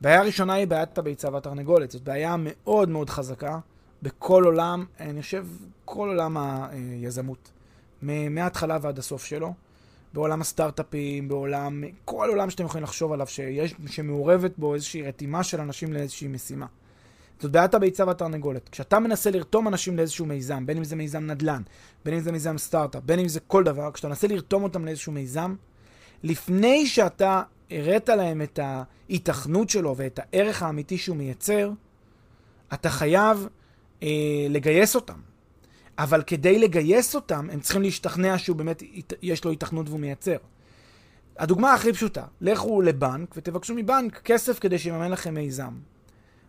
בעיה הראשונה היא בעיית הביצה והתרנגולת. זאת בעיה מאוד מאוד חזקה בכל עולם, אני חושב, כל עולם היזמות. מההתחלה ועד הסוף שלו. בעולם הסטארט-אפים, בעולם, כל עולם שאתם יכולים לחשוב עליו, שיש, שמעורבת בו איזושהי רתימה של אנשים לאיזושהי משימה. זאת בעיית הביצה והתרנגולת. כשאתה מנסה לרתום אנשים לאיזשהו מיזם, בין אם זה מיזם נדל"ן, בין אם זה מיזם סטארט-אפ, בין אם זה כל דבר, כשאתה מנסה לרתום אותם לאיזשהו מיזם, לפני שאתה הראת להם את ההיתכנות שלו ואת הערך האמיתי שהוא מייצר, אתה חייב אה, לגייס אותם. אבל כדי לגייס אותם, הם צריכים להשתכנע שהוא באמת, יש לו התכנות והוא מייצר. הדוגמה הכי פשוטה, לכו לבנק ותבקשו מבנק כסף כדי שיממן לכם מיזם.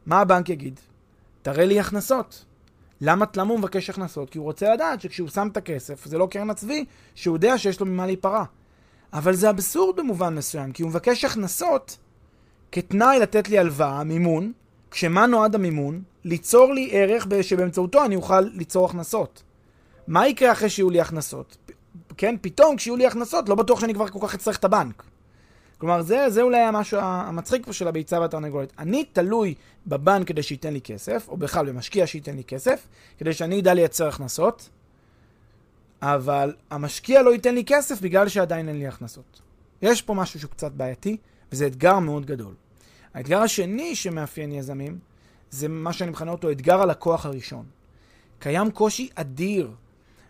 מה הבנק יגיד? תראה לי הכנסות. למה, למה הוא מבקש הכנסות? כי הוא רוצה לדעת שכשהוא שם את הכסף, זה לא קרן הצבי, שהוא יודע שיש לו ממה להיפרע. אבל זה אבסורד במובן מסוים, כי הוא מבקש הכנסות כתנאי לתת לי הלוואה, מימון, כשמה נועד המימון? ליצור לי ערך שבאמצעותו אני אוכל ליצור הכנסות. מה יקרה אחרי שיהיו לי הכנסות? כן, פתאום כשיהיו לי הכנסות, לא בטוח שאני כבר כל כך אצטרך את הבנק. כלומר, זה, זה אולי המשהו המצחיק פה של הביצה והתרנגולת. אני תלוי בבנק כדי שייתן לי כסף, או בכלל במשקיע שייתן לי כסף, כדי שאני אדע לייצר הכנסות, אבל המשקיע לא ייתן לי כסף בגלל שעדיין אין לי הכנסות. יש פה משהו שהוא קצת בעייתי, וזה אתגר מאוד גדול. האתגר השני שמאפיין יזמים, זה מה שאני מכנה אותו אתגר הלקוח הראשון. קיים קושי אדיר,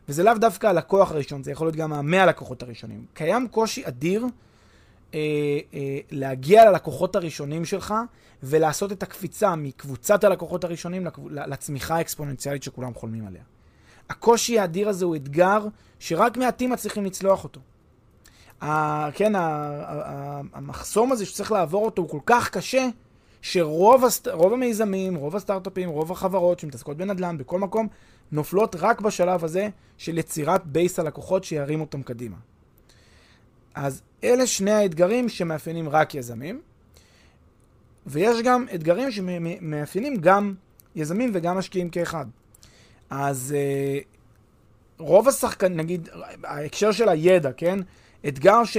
וזה לאו דווקא הלקוח הראשון, זה יכול להיות גם המאה לקוחות הראשונים. קיים קושי אדיר אה, אה, להגיע ללקוחות הראשונים שלך ולעשות את הקפיצה מקבוצת הלקוחות הראשונים לצמיחה האקספוננציאלית שכולם חולמים עליה. הקושי האדיר הזה הוא אתגר שרק מעטים מצליחים לצלוח אותו. ה, כן, ה, ה, המחסום הזה שצריך לעבור אותו הוא כל כך קשה, שרוב הסט, המיזמים, רוב הסטארט-אפים, רוב החברות שמתעסקות בנדל"ן, בכל מקום, נופלות רק בשלב הזה של יצירת base הלקוחות שירים אותם קדימה. אז אלה שני האתגרים שמאפיינים רק יזמים, ויש גם אתגרים שמאפיינים גם יזמים וגם משקיעים כאחד. אז uh, רוב השחקנים, נגיד, ההקשר של הידע, כן? אתגר ש...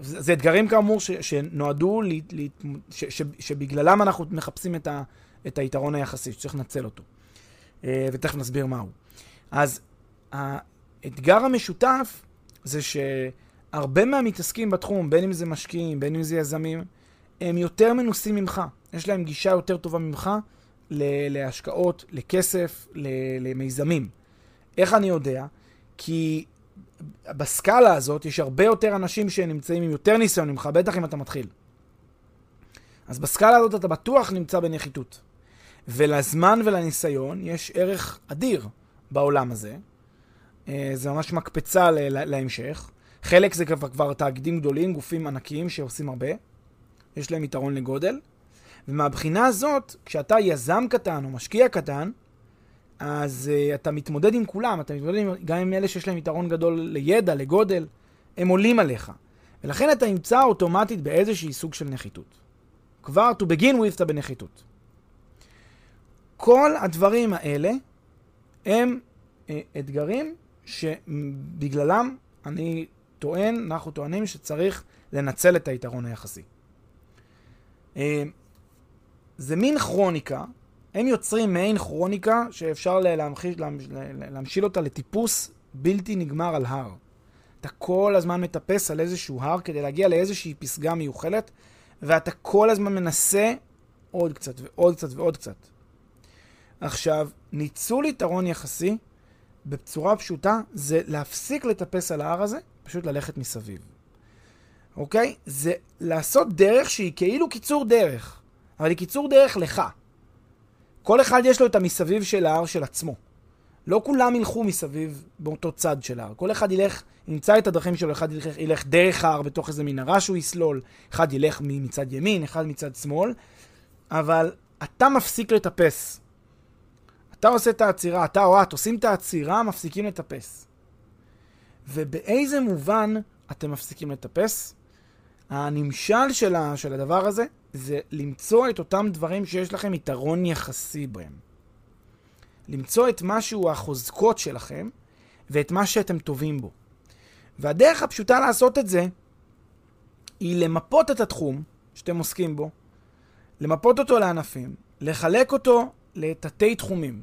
זה אתגרים כאמור ש, שנועדו, ל, ל, ש, ש, שבגללם אנחנו מחפשים את, ה, את היתרון היחסי, שצריך לנצל אותו. Uh, ותכף נסביר מהו. אז האתגר המשותף זה שהרבה מהמתעסקים בתחום, בין אם זה משקיעים, בין אם זה יזמים, הם יותר מנוסים ממך. יש להם גישה יותר טובה ממך להשקעות, לכסף, למיזמים. איך אני יודע? כי בסקאלה הזאת יש הרבה יותר אנשים שנמצאים עם יותר ניסיון ממך, בטח אם אתה מתחיל. אז בסקאלה הזאת אתה בטוח נמצא בנחיתות. ולזמן ולניסיון יש ערך אדיר בעולם הזה. אה, זה ממש מקפצה להמשך. חלק זה כבר, כבר תאגידים גדולים, גופים ענקיים שעושים הרבה. יש להם יתרון לגודל. ומהבחינה הזאת, כשאתה יזם קטן או משקיע קטן, אז uh, אתה מתמודד עם כולם, אתה מתמודד עם, גם עם אלה שיש להם יתרון גדול לידע, לגודל, הם עולים עליך. ולכן אתה נמצא אוטומטית באיזשהי סוג של נחיתות. כבר to begin with אתה בנחיתות. כל הדברים האלה הם uh, אתגרים שבגללם אני טוען, אנחנו טוענים שצריך לנצל את היתרון היחסי. Uh, זה מין כרוניקה, הם יוצרים מעין כרוניקה שאפשר להמחיש, להמשיל אותה לטיפוס בלתי נגמר על הר. אתה כל הזמן מטפס על איזשהו הר כדי להגיע לאיזושהי פסגה מיוחלת, ואתה כל הזמן מנסה עוד קצת ועוד קצת ועוד קצת. עכשיו, ניצול יתרון יחסי, בצורה פשוטה, זה להפסיק לטפס על ההר הזה, פשוט ללכת מסביב. אוקיי? זה לעשות דרך שהיא כאילו קיצור דרך. אבל היא קיצור דרך לך. כל אחד יש לו את המסביב של ההר של עצמו. לא כולם ילכו מסביב באותו צד של ההר. כל אחד ילך, ימצא את הדרכים שלו, אחד ילך, ילך דרך ההר בתוך איזה מנהרה שהוא יסלול, אחד ילך מצד ימין, אחד מצד שמאל, אבל אתה מפסיק לטפס. אתה עושה את העצירה, אתה או את עושים את העצירה, מפסיקים לטפס. ובאיזה מובן אתם מפסיקים לטפס? הנמשל של, ה, של הדבר הזה זה למצוא את אותם דברים שיש לכם יתרון יחסי בהם. למצוא את מה שהוא החוזקות שלכם ואת מה שאתם טובים בו. והדרך הפשוטה לעשות את זה היא למפות את התחום שאתם עוסקים בו, למפות אותו לענפים, לחלק אותו לתתי תחומים.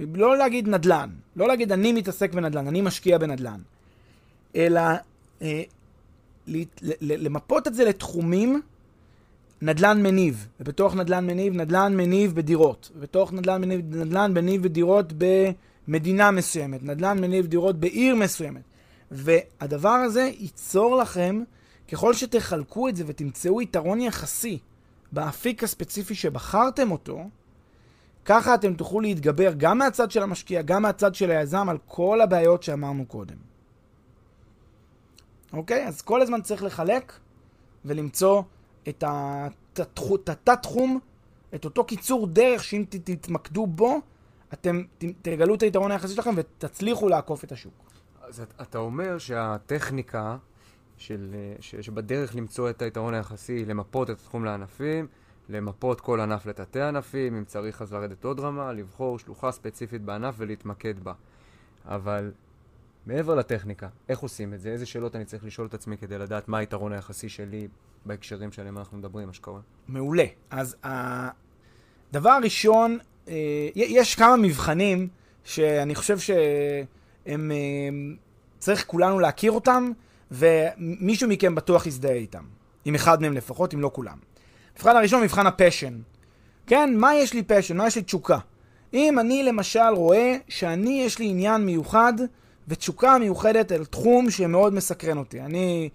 לא להגיד נדל"ן, לא להגיד אני מתעסק בנדל"ן, אני משקיע בנדל"ן, אלא אה, למפות את זה לתחומים נדל"ן מניב, ובתוך נדל"ן מניב, נדל"ן מניב בדירות, ובתוך נדל"ן מניב, נדל"ן מניב בדירות במדינה מסוימת, נדל"ן מניב דירות בעיר מסוימת. והדבר הזה ייצור לכם, ככל שתחלקו את זה ותמצאו יתרון יחסי באפיק הספציפי שבחרתם אותו, ככה אתם תוכלו להתגבר גם מהצד של המשקיע, גם מהצד של היזם, על כל הבעיות שאמרנו קודם. אוקיי? אז כל הזמן צריך לחלק ולמצוא את התת-תחום, את אותו קיצור דרך שאם תתמקדו בו, אתם תגלו את היתרון היחסי שלכם ותצליחו לעקוף את השוק. אז אתה אומר שהטכניקה של, ש, שבדרך למצוא את היתרון היחסי, למפות את התחום לענפים, למפות כל ענף לתתי ענפים, אם צריך אז לרדת עוד רמה, לבחור שלוחה ספציפית בענף ולהתמקד בה. אבל מעבר לטכניקה, איך עושים את זה? איזה שאלות אני צריך לשאול את עצמי כדי לדעת מה היתרון היחסי שלי בהקשרים שעליהם אנחנו מדברים, מה שקורה? מעולה. אז הדבר הראשון, אה, יש כמה מבחנים שאני חושב שהם, אה, צריך כולנו להכיר אותם, ומישהו מכם בטוח יזדהה איתם. עם אחד מהם לפחות, אם לא כולם. המבחן הראשון, מבחן ה passion. כן, מה יש לי passion? מה יש לי תשוקה? אם אני למשל רואה שאני, יש לי עניין מיוחד ותשוקה מיוחדת אל תחום שמאוד מסקרן אותי. אני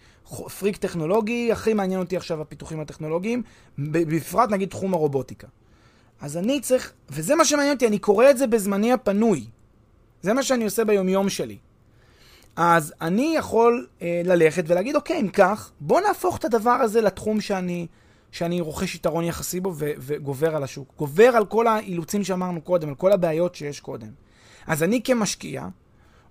פריק טכנולוגי, הכי מעניין אותי עכשיו הפיתוחים הטכנולוגיים, בפרט נגיד תחום הרובוטיקה. אז אני צריך, וזה מה שמעניין אותי, אני קורא את זה בזמני הפנוי. זה מה שאני עושה ביומיום שלי. אז אני יכול אה, ללכת ולהגיד, אוקיי, אם כך, בוא נהפוך את הדבר הזה לתחום שאני, שאני רוכש יתרון יחסי בו ו- וגובר על השוק. גובר על כל האילוצים שאמרנו קודם, על כל הבעיות שיש קודם. אז אני כמשקיע,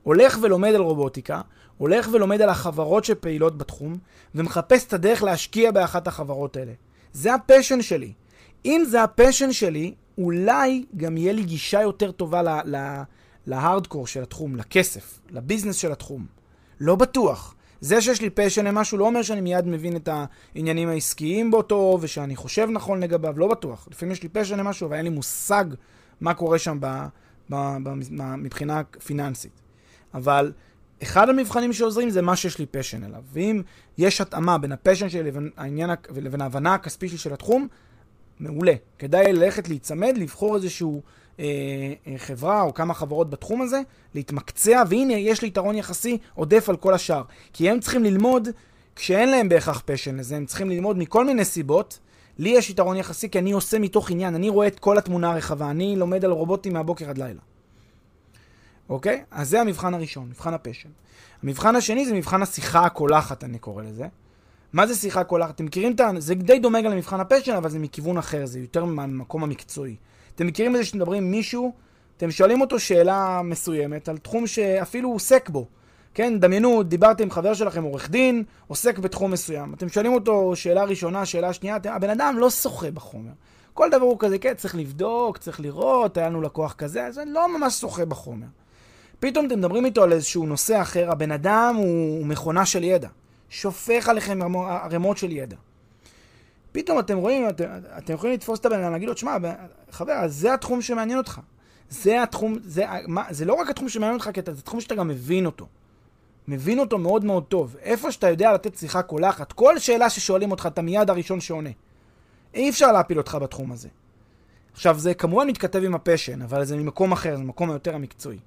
הולך ולומד על רובוטיקה, הולך ולומד על החברות שפעילות בתחום, ומחפש את הדרך להשקיע באחת החברות האלה. זה ה passion שלי. אם זה ה passion שלי, אולי גם יהיה לי גישה יותר טובה ל- ל- להארדקור של התחום, לכסף, ל business של התחום. לא בטוח. זה שיש לי passion למשהו לא אומר שאני מיד מבין את העניינים העסקיים טוב, ושאני חושב נכון לגביו, לא בטוח. לפעמים יש לי passion למשהו, אבל אין לי מושג מה קורה שם ב, ב, ב, ב, מבחינה פיננסית. אבל אחד המבחנים שעוזרים זה מה שיש לי passion אליו. ואם יש התאמה בין ה passion שלי לבין, העניין, לבין ההבנה הכספית שלי של התחום, מעולה. כדאי ללכת להיצמד, לבחור איזשהו אה, אה, חברה או כמה חברות בתחום הזה, להתמקצע, והנה, יש לי יתרון יחסי עודף על כל השאר. כי הם צריכים ללמוד, כשאין להם בהכרח passion לזה, הם צריכים ללמוד מכל מיני סיבות. לי יש יתרון יחסי כי אני עושה מתוך עניין, אני רואה את כל התמונה הרחבה, אני לומד על רובוטים מהבוקר עד לילה. אוקיי? אז זה המבחן הראשון, מבחן ה passion. המבחן השני זה מבחן השיחה הקולחת, אני קורא לזה. מה זה שיחה קולחת? אתם מכירים את ה... זה די דומה גם למבחן ה passion, אבל זה מכיוון אחר, זה יותר מהמקום המקצועי. אתם מכירים את זה שאתם עם מישהו, אתם שואלים אותו שאלה מסוימת על תחום שאפילו הוא עוסק בו. כן, דמיינו, דיברתם עם חבר שלכם, עורך דין, עוסק בתחום מסוים. אתם שואלים אותו שאלה ראשונה, שאלה שנייה, אתם, הבן אדם לא שוחה בחומר. כל דבר הוא כזה, כן, צריך לבדוק, צריך לראות, היה לנו לקוח כזה, אז לא ממש שוחה בחומר. פתאום אתם מדברים איתו על איזשהו נושא אחר, הבן אדם הוא מכונה של ידע. שופך עליכם ערימות של ידע. פתאום אתם רואים, אתם, אתם יכולים לתפוס את הבן אדם, להגיד לו, תשמע, חבר, זה התחום שמעניין אותך. זה התחום, זה, מה, זה לא רק התחום שמעניין אותך, כי זה תחום שאתה גם מבין אותו. מבין אותו מאוד מאוד טוב. איפה שאתה יודע לתת שיחה קולחת, כל שאלה ששואלים אותך, אתה מיד הראשון שעונה. אי אפשר להפיל אותך בתחום הזה. עכשיו, זה כמובן מתכתב עם הפשן, אבל זה ממקום אחר, זה מקום היותר המקצועי.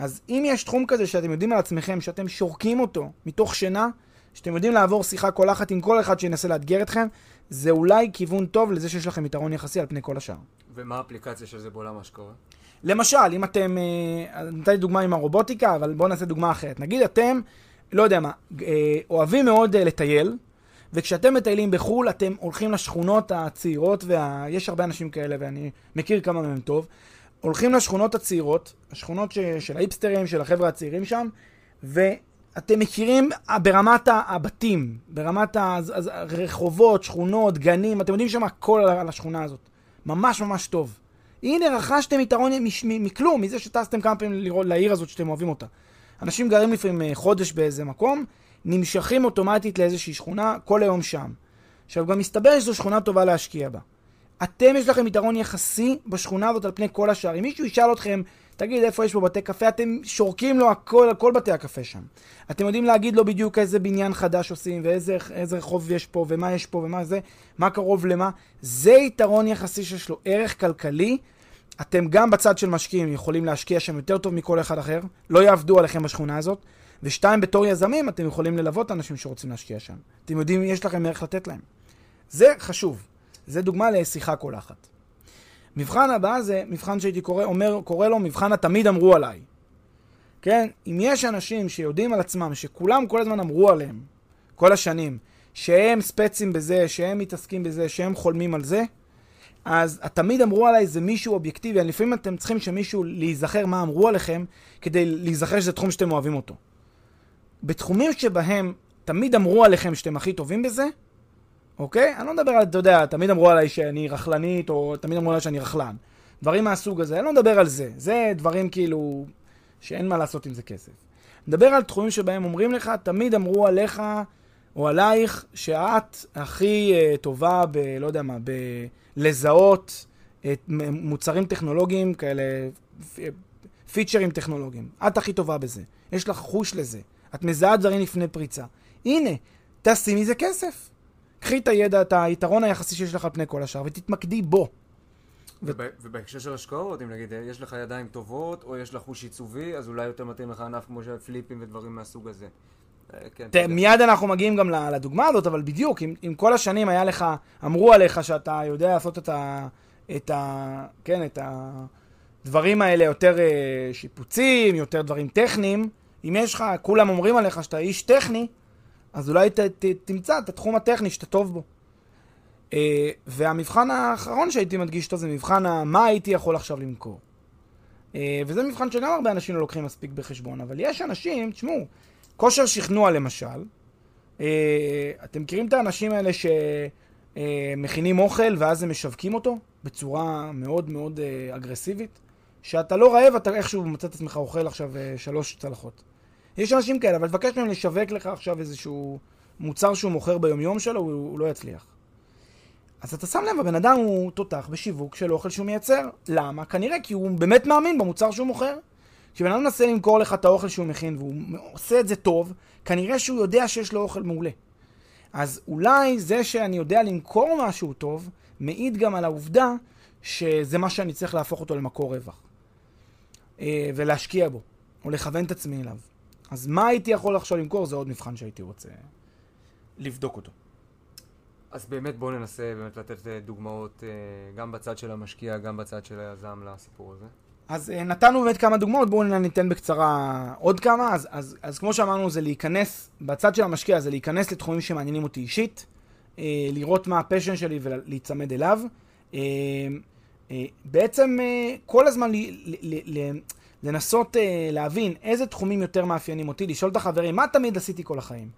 אז אם יש תחום כזה שאתם יודעים על עצמכם, שאתם שורקים אותו מתוך שינה, שאתם יודעים לעבור שיחה קולחת עם כל אחד שינסה לאתגר אתכם, זה אולי כיוון טוב לזה שיש לכם יתרון יחסי על פני כל השאר. ומה האפליקציה של זה בעולם שקורה? למשל, אם אתם, אה, נתתי דוגמה עם הרובוטיקה, אבל בואו נעשה דוגמה אחרת. נגיד אתם, לא יודע מה, אה, אוהבים מאוד אה, לטייל, וכשאתם מטיילים בחו"ל, אתם הולכים לשכונות הצעירות, ויש וה... הרבה אנשים כאלה, ואני מכיר כמה מהם טוב, הולכים לשכונות הצעירות, השכונות ש... של האיפסטרים, של החבר'ה הצעירים שם, ואתם מכירים ברמת הבתים, ברמת הרחובות, שכונות, גנים, אתם יודעים שם הכל על השכונה הזאת. ממש ממש טוב. הנה, רכשתם יתרון מכלום, מזה שטסתם כמה פעמים לראות, לעיר הזאת שאתם אוהבים אותה. אנשים גרים לפעמים אה, חודש באיזה מקום, נמשכים אוטומטית לאיזושהי שכונה, כל היום שם. עכשיו, גם מסתבר שזו שכונה טובה להשקיע בה. אתם, יש לכם יתרון יחסי בשכונה הזאת על פני כל השאר. אם מישהו ישאל אתכם, תגיד איפה יש פה בתי קפה, אתם שורקים לו הכל על כל בתי הקפה שם. אתם יודעים להגיד לו בדיוק איזה בניין חדש עושים, ואיזה רחוב יש פה, ומה יש פה, ומה זה, מה קרוב למה. זה יתרון יחסי שיש לו ערך כלכלי. אתם גם בצד של משקיעים יכולים להשקיע שם יותר טוב מכל אחד אחר, לא יעבדו עליכם בשכונה הזאת. ושתיים, בתור יזמים אתם יכולים ללוות אנשים שרוצים להשקיע שם. אתם יודעים, יש לכם ערך לתת להם. זה חשוב. זה דוגמה לשיחה קולחת. מבחן הבא זה מבחן שהייתי קורא, אומר, קורא לו מבחן התמיד אמרו עליי. כן? אם יש אנשים שיודעים על עצמם, שכולם כל הזמן אמרו עליהם, כל השנים, שהם ספצים בזה, שהם מתעסקים בזה, שהם חולמים על זה, אז התמיד אמרו עליי זה מישהו אובייקטיבי. לפעמים אתם צריכים שמישהו להיזכר מה אמרו עליכם, כדי להיזכר שזה תחום שאתם אוהבים אותו. בתחומים שבהם תמיד אמרו עליכם שאתם הכי טובים בזה, אוקיי? אני לא מדבר על, אתה יודע, תמיד אמרו עליי שאני רכלנית, או תמיד אמרו עליי שאני רכלן. דברים מהסוג הזה, אני לא מדבר על זה. זה דברים כאילו שאין מה לעשות עם זה כסף. מדבר על תחומים שבהם אומרים לך, תמיד אמרו עליך או עלייך שאת הכי uh, טובה ב... לא יודע מה, בלזהות את מוצרים טכנולוגיים כאלה, פיצ'רים טכנולוגיים. את הכי טובה בזה. יש לך חוש לזה. את מזהה דברים לפני פריצה. הנה, תעשי מזה כסף. קחי את הידע, את היתרון היחסי שיש לך על פני כל השאר, ותתמקדי בו. ובהקשר של השקעות, אם נגיד יש לך ידיים טובות, או יש לך חוש עיצובי, אז אולי יותר מתאים לך ענף כמו פליפים ודברים מהסוג הזה. אה, כן, מיד אנחנו מגיעים גם לדוגמה הזאת, אבל בדיוק, אם, אם כל השנים היה לך, אמרו עליך שאתה יודע לעשות את ה... את ה... כן, את הדברים האלה יותר אה, שיפוצים, יותר דברים טכניים, אם יש לך, כולם אומרים עליך שאתה איש טכני, אז אולי ת, ת, תמצא את התחום הטכני שאתה טוב בו. Uh, והמבחן האחרון שהייתי מדגיש אותו זה מבחן ה- מה הייתי יכול עכשיו למכור. Uh, וזה מבחן שגם הרבה אנשים לא לוקחים מספיק בחשבון, אבל יש אנשים, תשמעו, כושר שכנוע למשל, uh, אתם מכירים את האנשים האלה שמכינים uh, אוכל ואז הם משווקים אותו בצורה מאוד מאוד uh, אגרסיבית? שאתה לא רעב, אתה איכשהו מוצא את עצמך אוכל עכשיו uh, שלוש צלחות. יש אנשים כאלה, אבל תבקש מהם לשווק לך עכשיו איזשהו מוצר שהוא מוכר ביומיום שלו, הוא, הוא לא יצליח. אז אתה שם לב, הבן אדם הוא תותח בשיווק של אוכל שהוא מייצר. למה? כנראה כי הוא באמת מאמין במוצר שהוא מוכר. כשבן אדם מנסה למכור לך את האוכל שהוא מכין והוא עושה את זה טוב, כנראה שהוא יודע שיש לו אוכל מעולה. אז אולי זה שאני יודע למכור משהו טוב, מעיד גם על העובדה שזה מה שאני צריך להפוך אותו למקור רווח. אה, ולהשקיע בו, או לכוון את עצמי אליו. אז מה הייתי יכול עכשיו למכור? זה עוד מבחן שהייתי רוצה לבדוק אותו. אז באמת בואו ננסה באמת לתת אה, דוגמאות אה, גם בצד של המשקיע, גם בצד של היזם לסיפור הזה. אז אה, נתנו באמת כמה דוגמאות, בואו ניתן בקצרה עוד כמה. אז, אז, אז כמו שאמרנו, זה להיכנס, בצד של המשקיע זה להיכנס לתחומים שמעניינים אותי אישית, לראות מה הפשן שלי ולהיצמד אליו. בעצם כל הזמן לנסות להבין איזה תחומים יותר מאפיינים אותי, לשאול את החברים, מה תמיד עשיתי כל החיים?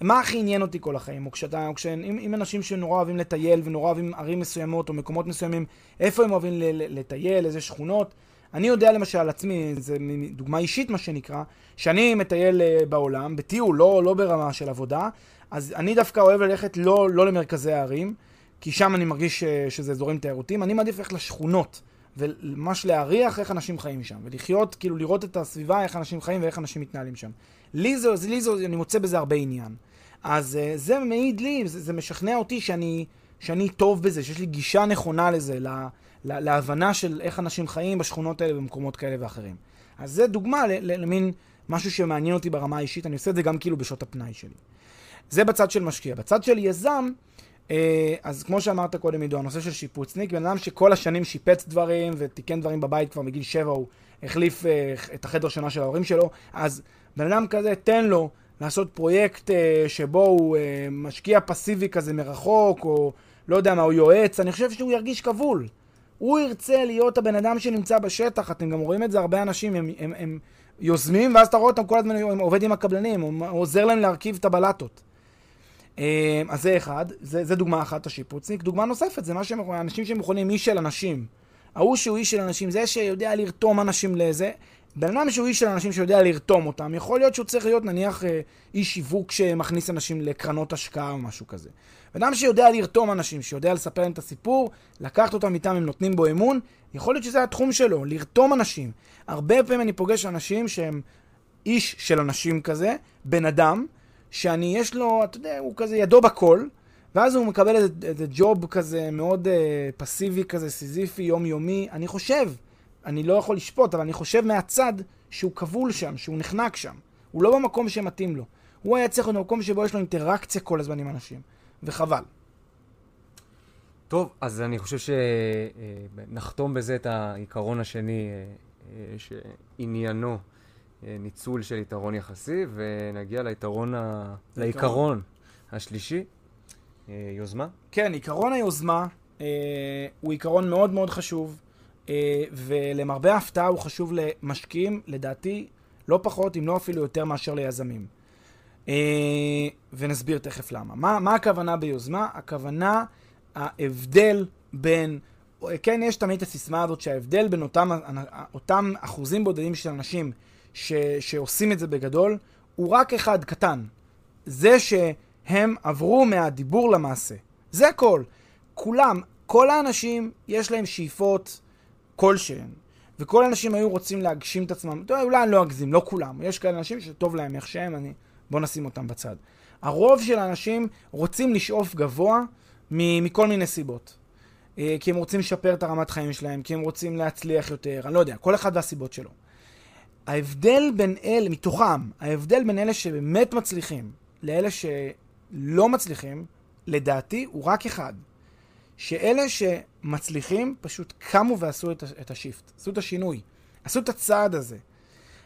מה הכי עניין אותי כל החיים? או כשאתה, או כשאם אם אנשים שנורא אוהבים לטייל ונורא אוהבים ערים מסוימות או מקומות מסוימים, איפה הם אוהבים לטייל, איזה שכונות? אני יודע למשל על עצמי, זו דוגמה אישית מה שנקרא, שאני מטייל אה, בעולם, בטיול, לא, לא ברמה של עבודה, אז אני דווקא אוהב ללכת לא, לא למרכזי הערים, כי שם אני מרגיש אה, שזה אזורים תיירותיים, אני מעדיף ללכת לשכונות, וממש להריח איך אנשים חיים שם, ולחיות, כאילו לראות את הסביבה, איך אנשים חיים ואיך אנשים מתנהלים שם. לי זה, לי זה, אני מוצא בזה הרבה עניין. אז uh, זה מעיד לי, זה, זה משכנע אותי שאני, שאני טוב בזה, שיש לי גישה נכונה לזה, לה, לה, להבנה של איך אנשים חיים בשכונות האלה במקומות כאלה ואחרים. אז זה דוגמה למין משהו שמעניין אותי ברמה האישית, אני עושה את זה גם כאילו בשעות הפנאי שלי. זה בצד של משקיע. בצד של יזם, אה, אז כמו שאמרת קודם, עידו, הנושא של שיפוצניק, בן אדם שכל השנים שיפץ דברים ותיקן דברים בבית כבר מגיל שבע, הוא החליף אה, את החדר שינה של ההורים שלו, אז בן אדם כזה, תן לו לעשות פרויקט אה, שבו הוא אה, משקיע פסיבי כזה מרחוק, או לא יודע מה, הוא יועץ, אני חושב שהוא ירגיש כבול. הוא ירצה להיות הבן אדם שנמצא בשטח, אתם גם רואים את זה, הרבה אנשים הם, הם, הם יוזמים, ואז אתה רואה אותם כל הזמן, הם עובד עם הקבלנים, הוא עוזר להם להרכיב את הבלטות. אה, אז זה אחד, זה, זה דוגמה אחת, השיפוצניק. דוגמה נוספת, זה מה שהם, אנשים שמכונים איש של אנשים. ההוא שהוא איש של אנשים, זה שיודע לרתום אנשים לזה, בן אדם שהוא איש של אנשים שיודע לרתום אותם, יכול להיות שהוא צריך להיות נניח אה, איש שיווק שמכניס אנשים לקרנות השקעה או משהו כזה. בן אדם שיודע לרתום אנשים, שיודע לספר להם את הסיפור, לקחת אותם איתם, הם נותנים בו אמון, יכול להיות שזה התחום שלו, לרתום אנשים. הרבה פעמים אני פוגש אנשים שהם איש של אנשים כזה, בן אדם, שאני, יש לו, אתה יודע, הוא כזה ידו בכל, ואז הוא מקבל איזה ג'וב כזה מאוד אה, פסיבי כזה, סיזיפי, יומיומי. אני חושב אני לא יכול לשפוט, אבל אני חושב מהצד שהוא כבול שם, שהוא נחנק שם. הוא לא במקום שמתאים לו. הוא היה צריך להיות במקום שבו יש לו אינטראקציה כל הזמן עם אנשים, וחבל. טוב, אז אני חושב שנחתום בזה את העיקרון השני, אה, אה, שעניינו אה, ניצול של יתרון יחסי, ונגיע ליתרון ה... לעיקרון השלישי, יוזמה. כן, עיקרון היוזמה הוא עיקרון מאוד מאוד חשוב. אה, ולמרבה ההפתעה הוא חשוב למשקיעים, לדעתי, לא פחות, אם לא אפילו יותר מאשר ליזמים. אה, ונסביר תכף למה. מה, מה הכוונה ביוזמה? הכוונה, ההבדל בין, כן, יש תמיד את הסיסמה הזאת שההבדל בין אותם, אותם אחוזים בודדים של אנשים ש, שעושים את זה בגדול, הוא רק אחד קטן. זה שהם עברו מהדיבור למעשה. זה הכל. כולם, כל האנשים, יש להם שאיפות כלשהן. וכל האנשים היו רוצים להגשים את עצמם. אולי אני לא אגזים, לא כולם. יש כאלה אנשים שטוב להם איך שהם, אני... בואו נשים אותם בצד. הרוב של האנשים רוצים לשאוף גבוה מכל מיני סיבות. אה, כי הם רוצים לשפר את הרמת חיים שלהם, כי הם רוצים להצליח יותר, אני לא יודע, כל אחד והסיבות שלו. ההבדל בין אלה, מתוכם, ההבדל בין אלה שבאמת מצליחים לאלה שלא מצליחים, לדעתי, הוא רק אחד. שאלה שמצליחים פשוט קמו ועשו את, את השיפט, עשו את השינוי, עשו את הצעד הזה.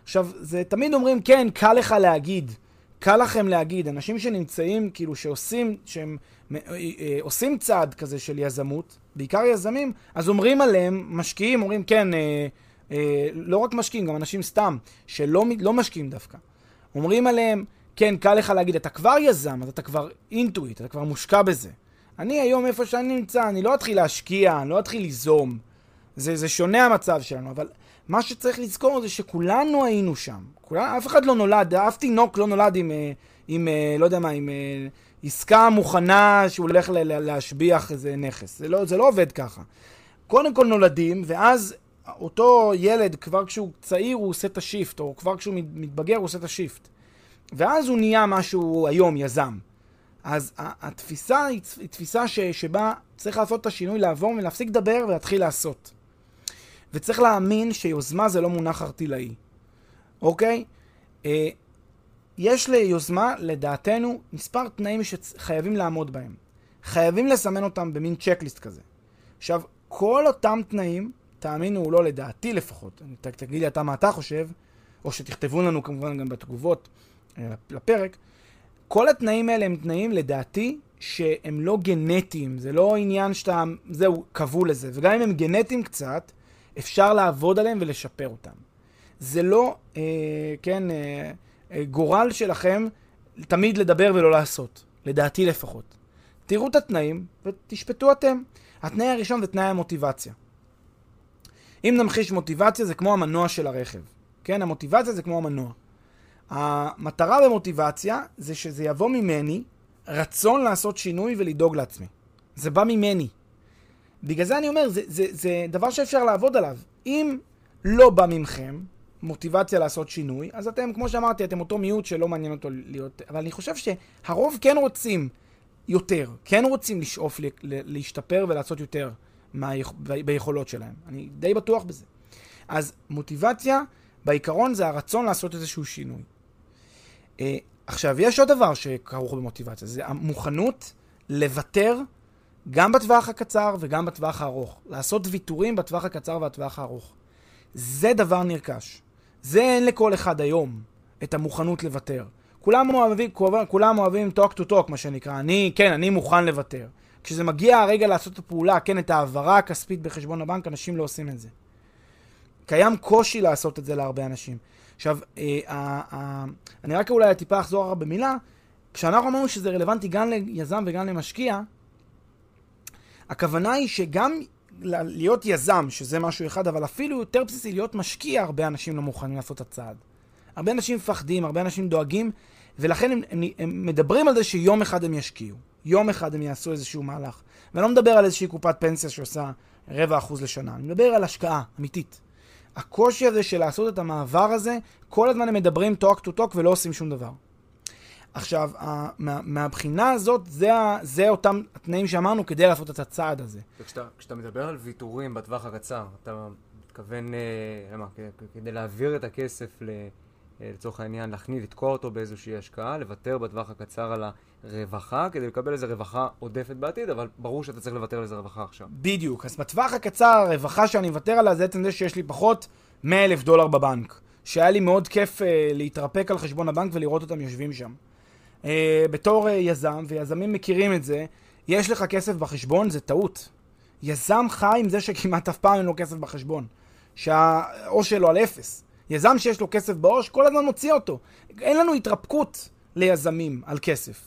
עכשיו, זה תמיד אומרים, כן, קל לך להגיד, קל לכם להגיד, אנשים שנמצאים, כאילו, שעושים, שהם אה, אה, עושים צעד כזה של יזמות, בעיקר יזמים, אז אומרים עליהם, משקיעים, אומרים, כן, אה, אה, לא רק משקיעים, גם אנשים סתם, שלא לא משקיעים דווקא. אומרים עליהם, כן, קל לך להגיד, אתה כבר יזם, אז אתה כבר אינטואיט, אתה כבר מושקע בזה. אני היום, איפה שאני נמצא, אני לא אתחיל להשקיע, אני לא אתחיל ליזום. זה, זה שונה המצב שלנו, אבל מה שצריך לזכור זה שכולנו היינו שם. כולנו, אף אחד לא נולד, אף תינוק לא נולד עם, אה, עם, אה, לא יודע מה, עם עסקה מוכנה שהוא הולך להשביח איזה נכס. זה לא, זה לא עובד ככה. קודם כל נולדים, ואז אותו ילד, כבר כשהוא צעיר הוא עושה את השיפט, או כבר כשהוא מתבגר הוא עושה את השיפט. ואז הוא נהיה משהו היום, יזם. אז התפיסה היא תפיסה ש, שבה צריך לעשות את השינוי, לעבור ולהפסיק לדבר ולהתחיל לעשות. וצריך להאמין שיוזמה זה לא מונח ארטילאי, אוקיי? אה, יש ליוזמה, לדעתנו, מספר תנאים שחייבים לעמוד בהם. חייבים לסמן אותם במין צ'קליסט כזה. עכשיו, כל אותם תנאים תאמינו או לא, לדעתי לפחות, ת, תגיד לי אתה מה אתה חושב, או שתכתבו לנו כמובן גם בתגובות אה, לפרק, כל התנאים האלה הם תנאים, לדעתי, שהם לא גנטיים, זה לא עניין שאתה, זהו, קבעו לזה, וגם אם הם גנטיים קצת, אפשר לעבוד עליהם ולשפר אותם. זה לא, אה, כן, אה, אה, גורל שלכם תמיד לדבר ולא לעשות, לדעתי לפחות. תראו את התנאים ותשפטו אתם. התנאי הראשון זה תנאי המוטיבציה. אם נמחיש מוטיבציה זה כמו המנוע של הרכב. כן, המוטיבציה זה כמו המנוע. המטרה במוטיבציה זה שזה יבוא ממני רצון לעשות שינוי ולדאוג לעצמי. זה בא ממני. בגלל זה אני אומר, זה, זה, זה דבר שאפשר לעבוד עליו. אם לא בא ממכם מוטיבציה לעשות שינוי, אז אתם, כמו שאמרתי, אתם אותו מיעוט שלא מעניין אותו להיות... אבל אני חושב שהרוב כן רוצים יותר, כן רוצים לשאוף להשתפר ולעשות יותר. מהיכ... ביכולות שלהם. אני די בטוח בזה. אז מוטיבציה, בעיקרון זה הרצון לעשות איזשהו שינוי. Uh, עכשיו, יש עוד דבר שכרוך במוטיבציה, זה המוכנות לוותר גם בטווח הקצר וגם בטווח הארוך. לעשות ויתורים בטווח הקצר והטווח הארוך. זה דבר נרכש. זה אין לכל אחד היום, את המוכנות לוותר. כולם אוהבים, כולם אוהבים talk to talk, מה שנקרא. אני, כן, אני מוכן לוותר. כשזה מגיע הרגע לעשות את הפעולה, כן, את ההעברה הכספית בחשבון הבנק, אנשים לא עושים את זה. קיים קושי לעשות את זה להרבה אנשים. עכשיו, אה, אה, אה, אני רק אולי טיפה אחזור במילה, כשאנחנו אמרנו שזה רלוונטי גם ליזם וגם למשקיע, הכוונה היא שגם להיות יזם, שזה משהו אחד, אבל אפילו יותר בסיסי, להיות משקיע, הרבה אנשים לא מוכנים לעשות את הצעד. הרבה אנשים מפחדים, הרבה אנשים דואגים, ולכן הם, הם, הם מדברים על זה שיום אחד הם ישקיעו. יום אחד הם יעשו איזשהו מהלך. ואני לא מדבר על איזושהי קופת פנסיה שעושה רבע אחוז לשנה, אני מדבר על השקעה אמיתית. הקושי הזה של לעשות את המעבר הזה, כל הזמן הם מדברים talk to talk ולא עושים שום דבר. עכשיו, מה, מהבחינה הזאת, זה, זה אותם התנאים שאמרנו כדי לעשות את הצעד הזה. וכשאתה מדבר על ויתורים בטווח הקצר, אתה מתכוון, אה, למה, כדי להעביר את הכסף ל... אה, לצורך העניין, להכניס, לתקוע אותו באיזושהי השקעה, לוותר בטווח הקצר על הרווחה, כדי לקבל איזה רווחה עודפת בעתיד, אבל ברור שאתה צריך לוותר על איזה רווחה עכשיו. בדיוק. אז בטווח הקצר, הרווחה שאני מוותר עליה זה עצם זה שיש לי פחות 100 אלף דולר בבנק. שהיה לי מאוד כיף uh, להתרפק על חשבון הבנק ולראות אותם יושבים שם. Uh, בתור uh, יזם, ויזמים מכירים את זה, יש לך כסף בחשבון, זה טעות. יזם חי עם זה שכמעט אף פעם אין לו כסף בחשבון. שהעו"ש שלו על אפס. יזם שיש לו כסף בעו"ש, כל הזמן מוציא אותו. אין לנו התרפקות ליזמים על כסף.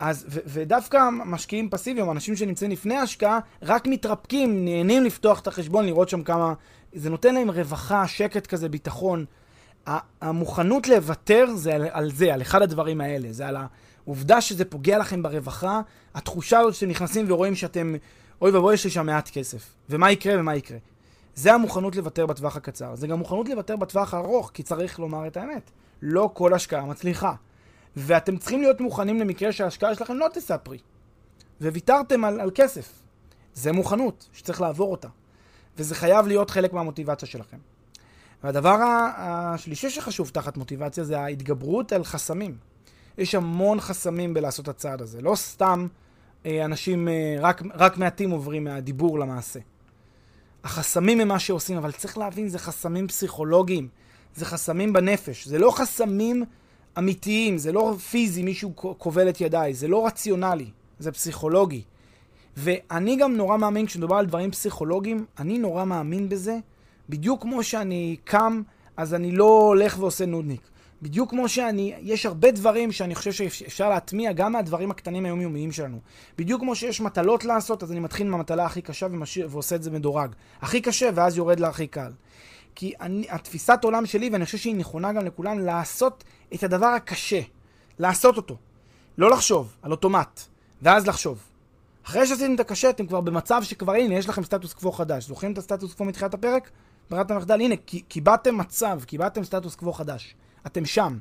אז, ו- ודווקא משקיעים פסיביים, אנשים שנמצאים לפני ההשקעה, רק מתרפקים, נהנים לפתוח את החשבון, לראות שם כמה... זה נותן להם רווחה, שקט כזה, ביטחון. המוכנות לוותר זה על, על זה, על אחד הדברים האלה. זה על העובדה שזה פוגע לכם ברווחה, התחושה הזאת שאתם נכנסים ורואים שאתם, אוי ואבוי, יש לי שם מעט כסף. ומה יקרה ומה יקרה. זה המוכנות לוותר בטווח הקצר. זה גם מוכנות לוותר בטווח הארוך, כי צריך לומר את האמת. לא כל השקעה מצליחה. ואתם צריכים להיות מוכנים למקרה שההשקעה שלכם לא תישא פרי. וויתרתם על, על כסף. זה מוכנות שצריך לעבור אותה. וזה חייב להיות חלק מהמוטיבציה שלכם. והדבר השלישי שחשוב תחת מוטיבציה זה ההתגברות על חסמים. יש המון חסמים בלעשות הצעד הזה. לא סתם אה, אנשים, אה, רק, רק מעטים עוברים מהדיבור למעשה. החסמים הם מה שעושים, אבל צריך להבין, זה חסמים פסיכולוגיים. זה חסמים בנפש. זה לא חסמים אמיתיים, זה לא פיזי, מישהו כובל את ידיי. זה לא רציונלי, זה פסיכולוגי. ואני גם נורא מאמין, כשמדובר על דברים פסיכולוגיים, אני נורא מאמין בזה, בדיוק כמו שאני קם, אז אני לא הולך ועושה נודניק. בדיוק כמו שאני, יש הרבה דברים שאני חושב שאפשר להטמיע גם מהדברים הקטנים היומיומיים שלנו. בדיוק כמו שיש מטלות לעשות, אז אני מתחיל מהמטלה הכי קשה ומשאיר, ועושה את זה מדורג. הכי קשה, ואז יורד להכי קל. כי אני, התפיסת עולם שלי, ואני חושב שהיא נכונה גם לכולם, לעשות את הדבר הקשה. לעשות אותו. לא לחשוב, על אוטומט. ואז לחשוב. אחרי שעשיתם את הקשה, אתם כבר במצב שכבר, הנה, יש לכם סטטוס קוו חדש. זוכרים את הסטטוס קוו מתחילת הפרק? ברירת המחדל, הנה, קיבלתם מצב, קיבלתם סטטוס קוו חדש. אתם שם.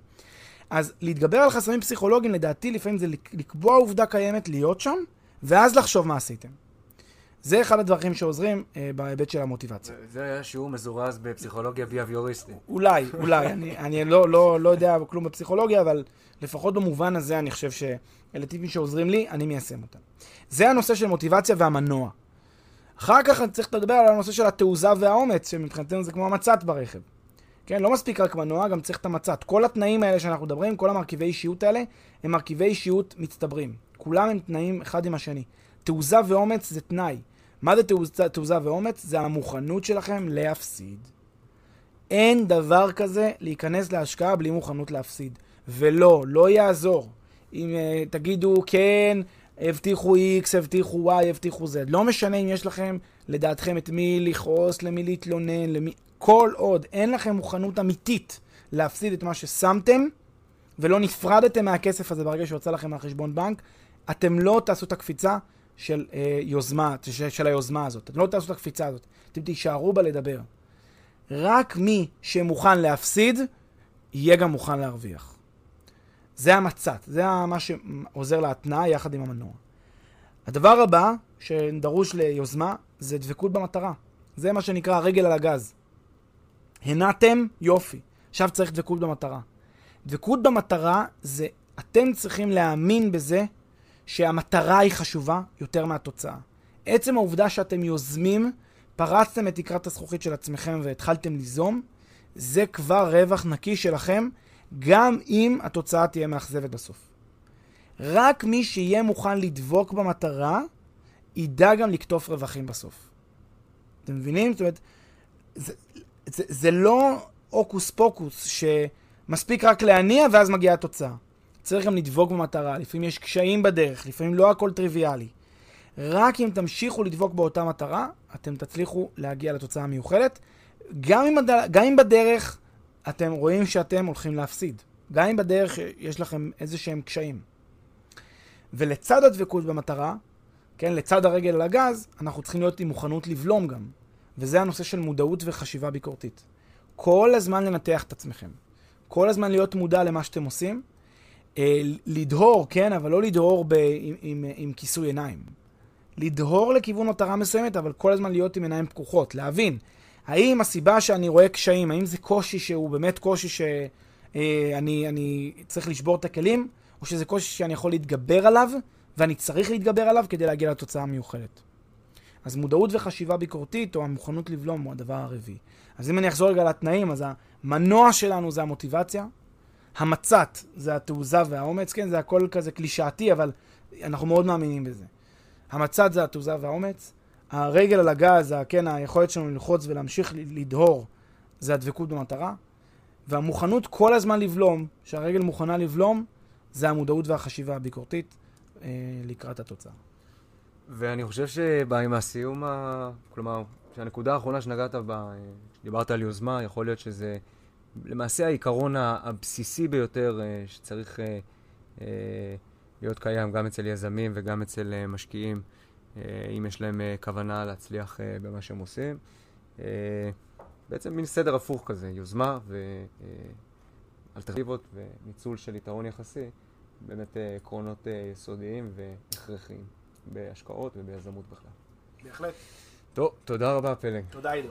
אז להתגבר על חסמים פסיכולוגיים, לדעתי, לפעמים זה לקבוע עובדה קיימת, להיות שם, ואז לחשוב מה עשיתם. זה אחד הדברים שעוזרים אה, בהיבט של המוטיבציה. זה היה שיעור מזורז בפסיכולוגיה ביאביוריסטית. אולי, אולי. אני, אני לא, לא, לא יודע כלום בפסיכולוגיה, אבל לפחות במובן הזה אני חושב שאלה טיפים שעוזרים לי, אני מיישם אותם. זה הנושא של מוטיבציה והמנוע. אחר כך אני צריך לדבר על הנושא של התעוזה והאומץ, שמבחינתנו זה כמו המצת ברכב. כן, לא מספיק רק מנוע, גם צריך את המצת. כל התנאים האלה שאנחנו מדברים, כל המרכיבי אישיות האלה, הם מרכיבי אישיות מצטברים. כולם הם תנאים אחד עם השני. תעוזה ואומץ זה תנאי. מה זה תעוזה, תעוזה ואומץ? זה המוכנות שלכם להפסיד. אין דבר כזה להיכנס להשקעה בלי מוכנות להפסיד. ולא, לא יעזור. אם uh, תגידו, כן, הבטיחו X, הבטיחו Y, הבטיחו Z. לא משנה אם יש לכם, לדעתכם, את מי לכעוס, למי להתלונן, למי... כל עוד אין לכם מוכנות אמיתית להפסיד את מה ששמתם, ולא נפרדתם מהכסף הזה ברגע שיוצא לכם מהחשבון בנק, אתם לא תעשו את הקפיצה של אה, יוזמה, של, של היוזמה הזאת. אתם לא תעשו את הקפיצה הזאת. אתם תישארו בה לדבר. רק מי שמוכן להפסיד, יהיה גם מוכן להרוויח. זה המצת, זה מה שעוזר להתנעה יחד עם המנוע. הדבר הבא שדרוש ליוזמה זה דבקות במטרה. זה מה שנקרא הרגל על הגז. הנעתם, יופי. עכשיו צריך דבקות במטרה. דבקות במטרה זה אתם צריכים להאמין בזה שהמטרה היא חשובה יותר מהתוצאה. עצם העובדה שאתם יוזמים, פרצתם את תקרת הזכוכית של עצמכם והתחלתם ליזום, זה כבר רווח נקי שלכם, גם אם התוצאה תהיה מאכזבת בסוף. רק מי שיהיה מוכן לדבוק במטרה, ידע גם לקטוף רווחים בסוף. אתם מבינים? זאת אומרת, זה, זה, זה לא הוקוס פוקוס שמספיק רק להניע ואז מגיעה התוצאה. צריך גם לדבוק במטרה, לפעמים יש קשיים בדרך, לפעמים לא הכל טריוויאלי. רק אם תמשיכו לדבוק באותה מטרה, אתם תצליחו להגיע לתוצאה המיוחדת. גם אם, הד... גם אם בדרך אתם רואים שאתם הולכים להפסיד. גם אם בדרך יש לכם איזה שהם קשיים. ולצד הדבקות במטרה, כן, לצד הרגל על הגז, אנחנו צריכים להיות עם מוכנות לבלום גם. וזה הנושא של מודעות וחשיבה ביקורתית. כל הזמן לנתח את עצמכם. כל הזמן להיות מודע למה שאתם עושים. אה, לדהור, כן, אבל לא לדהור ב, עם, עם, עם כיסוי עיניים. לדהור לכיוון מטרה מסוימת, אבל כל הזמן להיות עם עיניים פקוחות. להבין, האם הסיבה שאני רואה קשיים, האם זה קושי שהוא באמת קושי שאני אה, אני צריך לשבור את הכלים, או שזה קושי שאני יכול להתגבר עליו, ואני צריך להתגבר עליו כדי להגיע לתוצאה המיוחדת. אז מודעות וחשיבה ביקורתית, או המוכנות לבלום, הוא הדבר הרביעי. אז אם אני אחזור רגע לתנאים, אז המנוע שלנו זה המוטיבציה, המצת זה התעוזה והאומץ, כן, זה הכל כזה קלישאתי, אבל אנחנו מאוד מאמינים בזה. המצת זה התעוזה והאומץ, הרגל על הגז, כן, היכולת שלנו ללחוץ ולהמשיך לדהור, זה הדבקות במטרה, והמוכנות כל הזמן לבלום, שהרגל מוכנה לבלום, זה המודעות והחשיבה הביקורתית אה, לקראת התוצאה. ואני חושב שעם הסיום, ה... כלומר, שהנקודה האחרונה שנגעת בה, אה, דיברת על יוזמה, יכול להיות שזה למעשה העיקרון הבסיסי ביותר אה, שצריך אה, להיות קיים גם אצל יזמים וגם אצל משקיעים, אם יש להם כוונה להצליח במה שהם עושים. בעצם מין סדר הפוך כזה, יוזמה ואלטרנטיבות וניצול של יתרון יחסי, באמת עקרונות יסודיים והכרחיים. בהשקעות וביזמות בכלל. בהחלט. טוב, תודה רבה פלג. תודה עידו.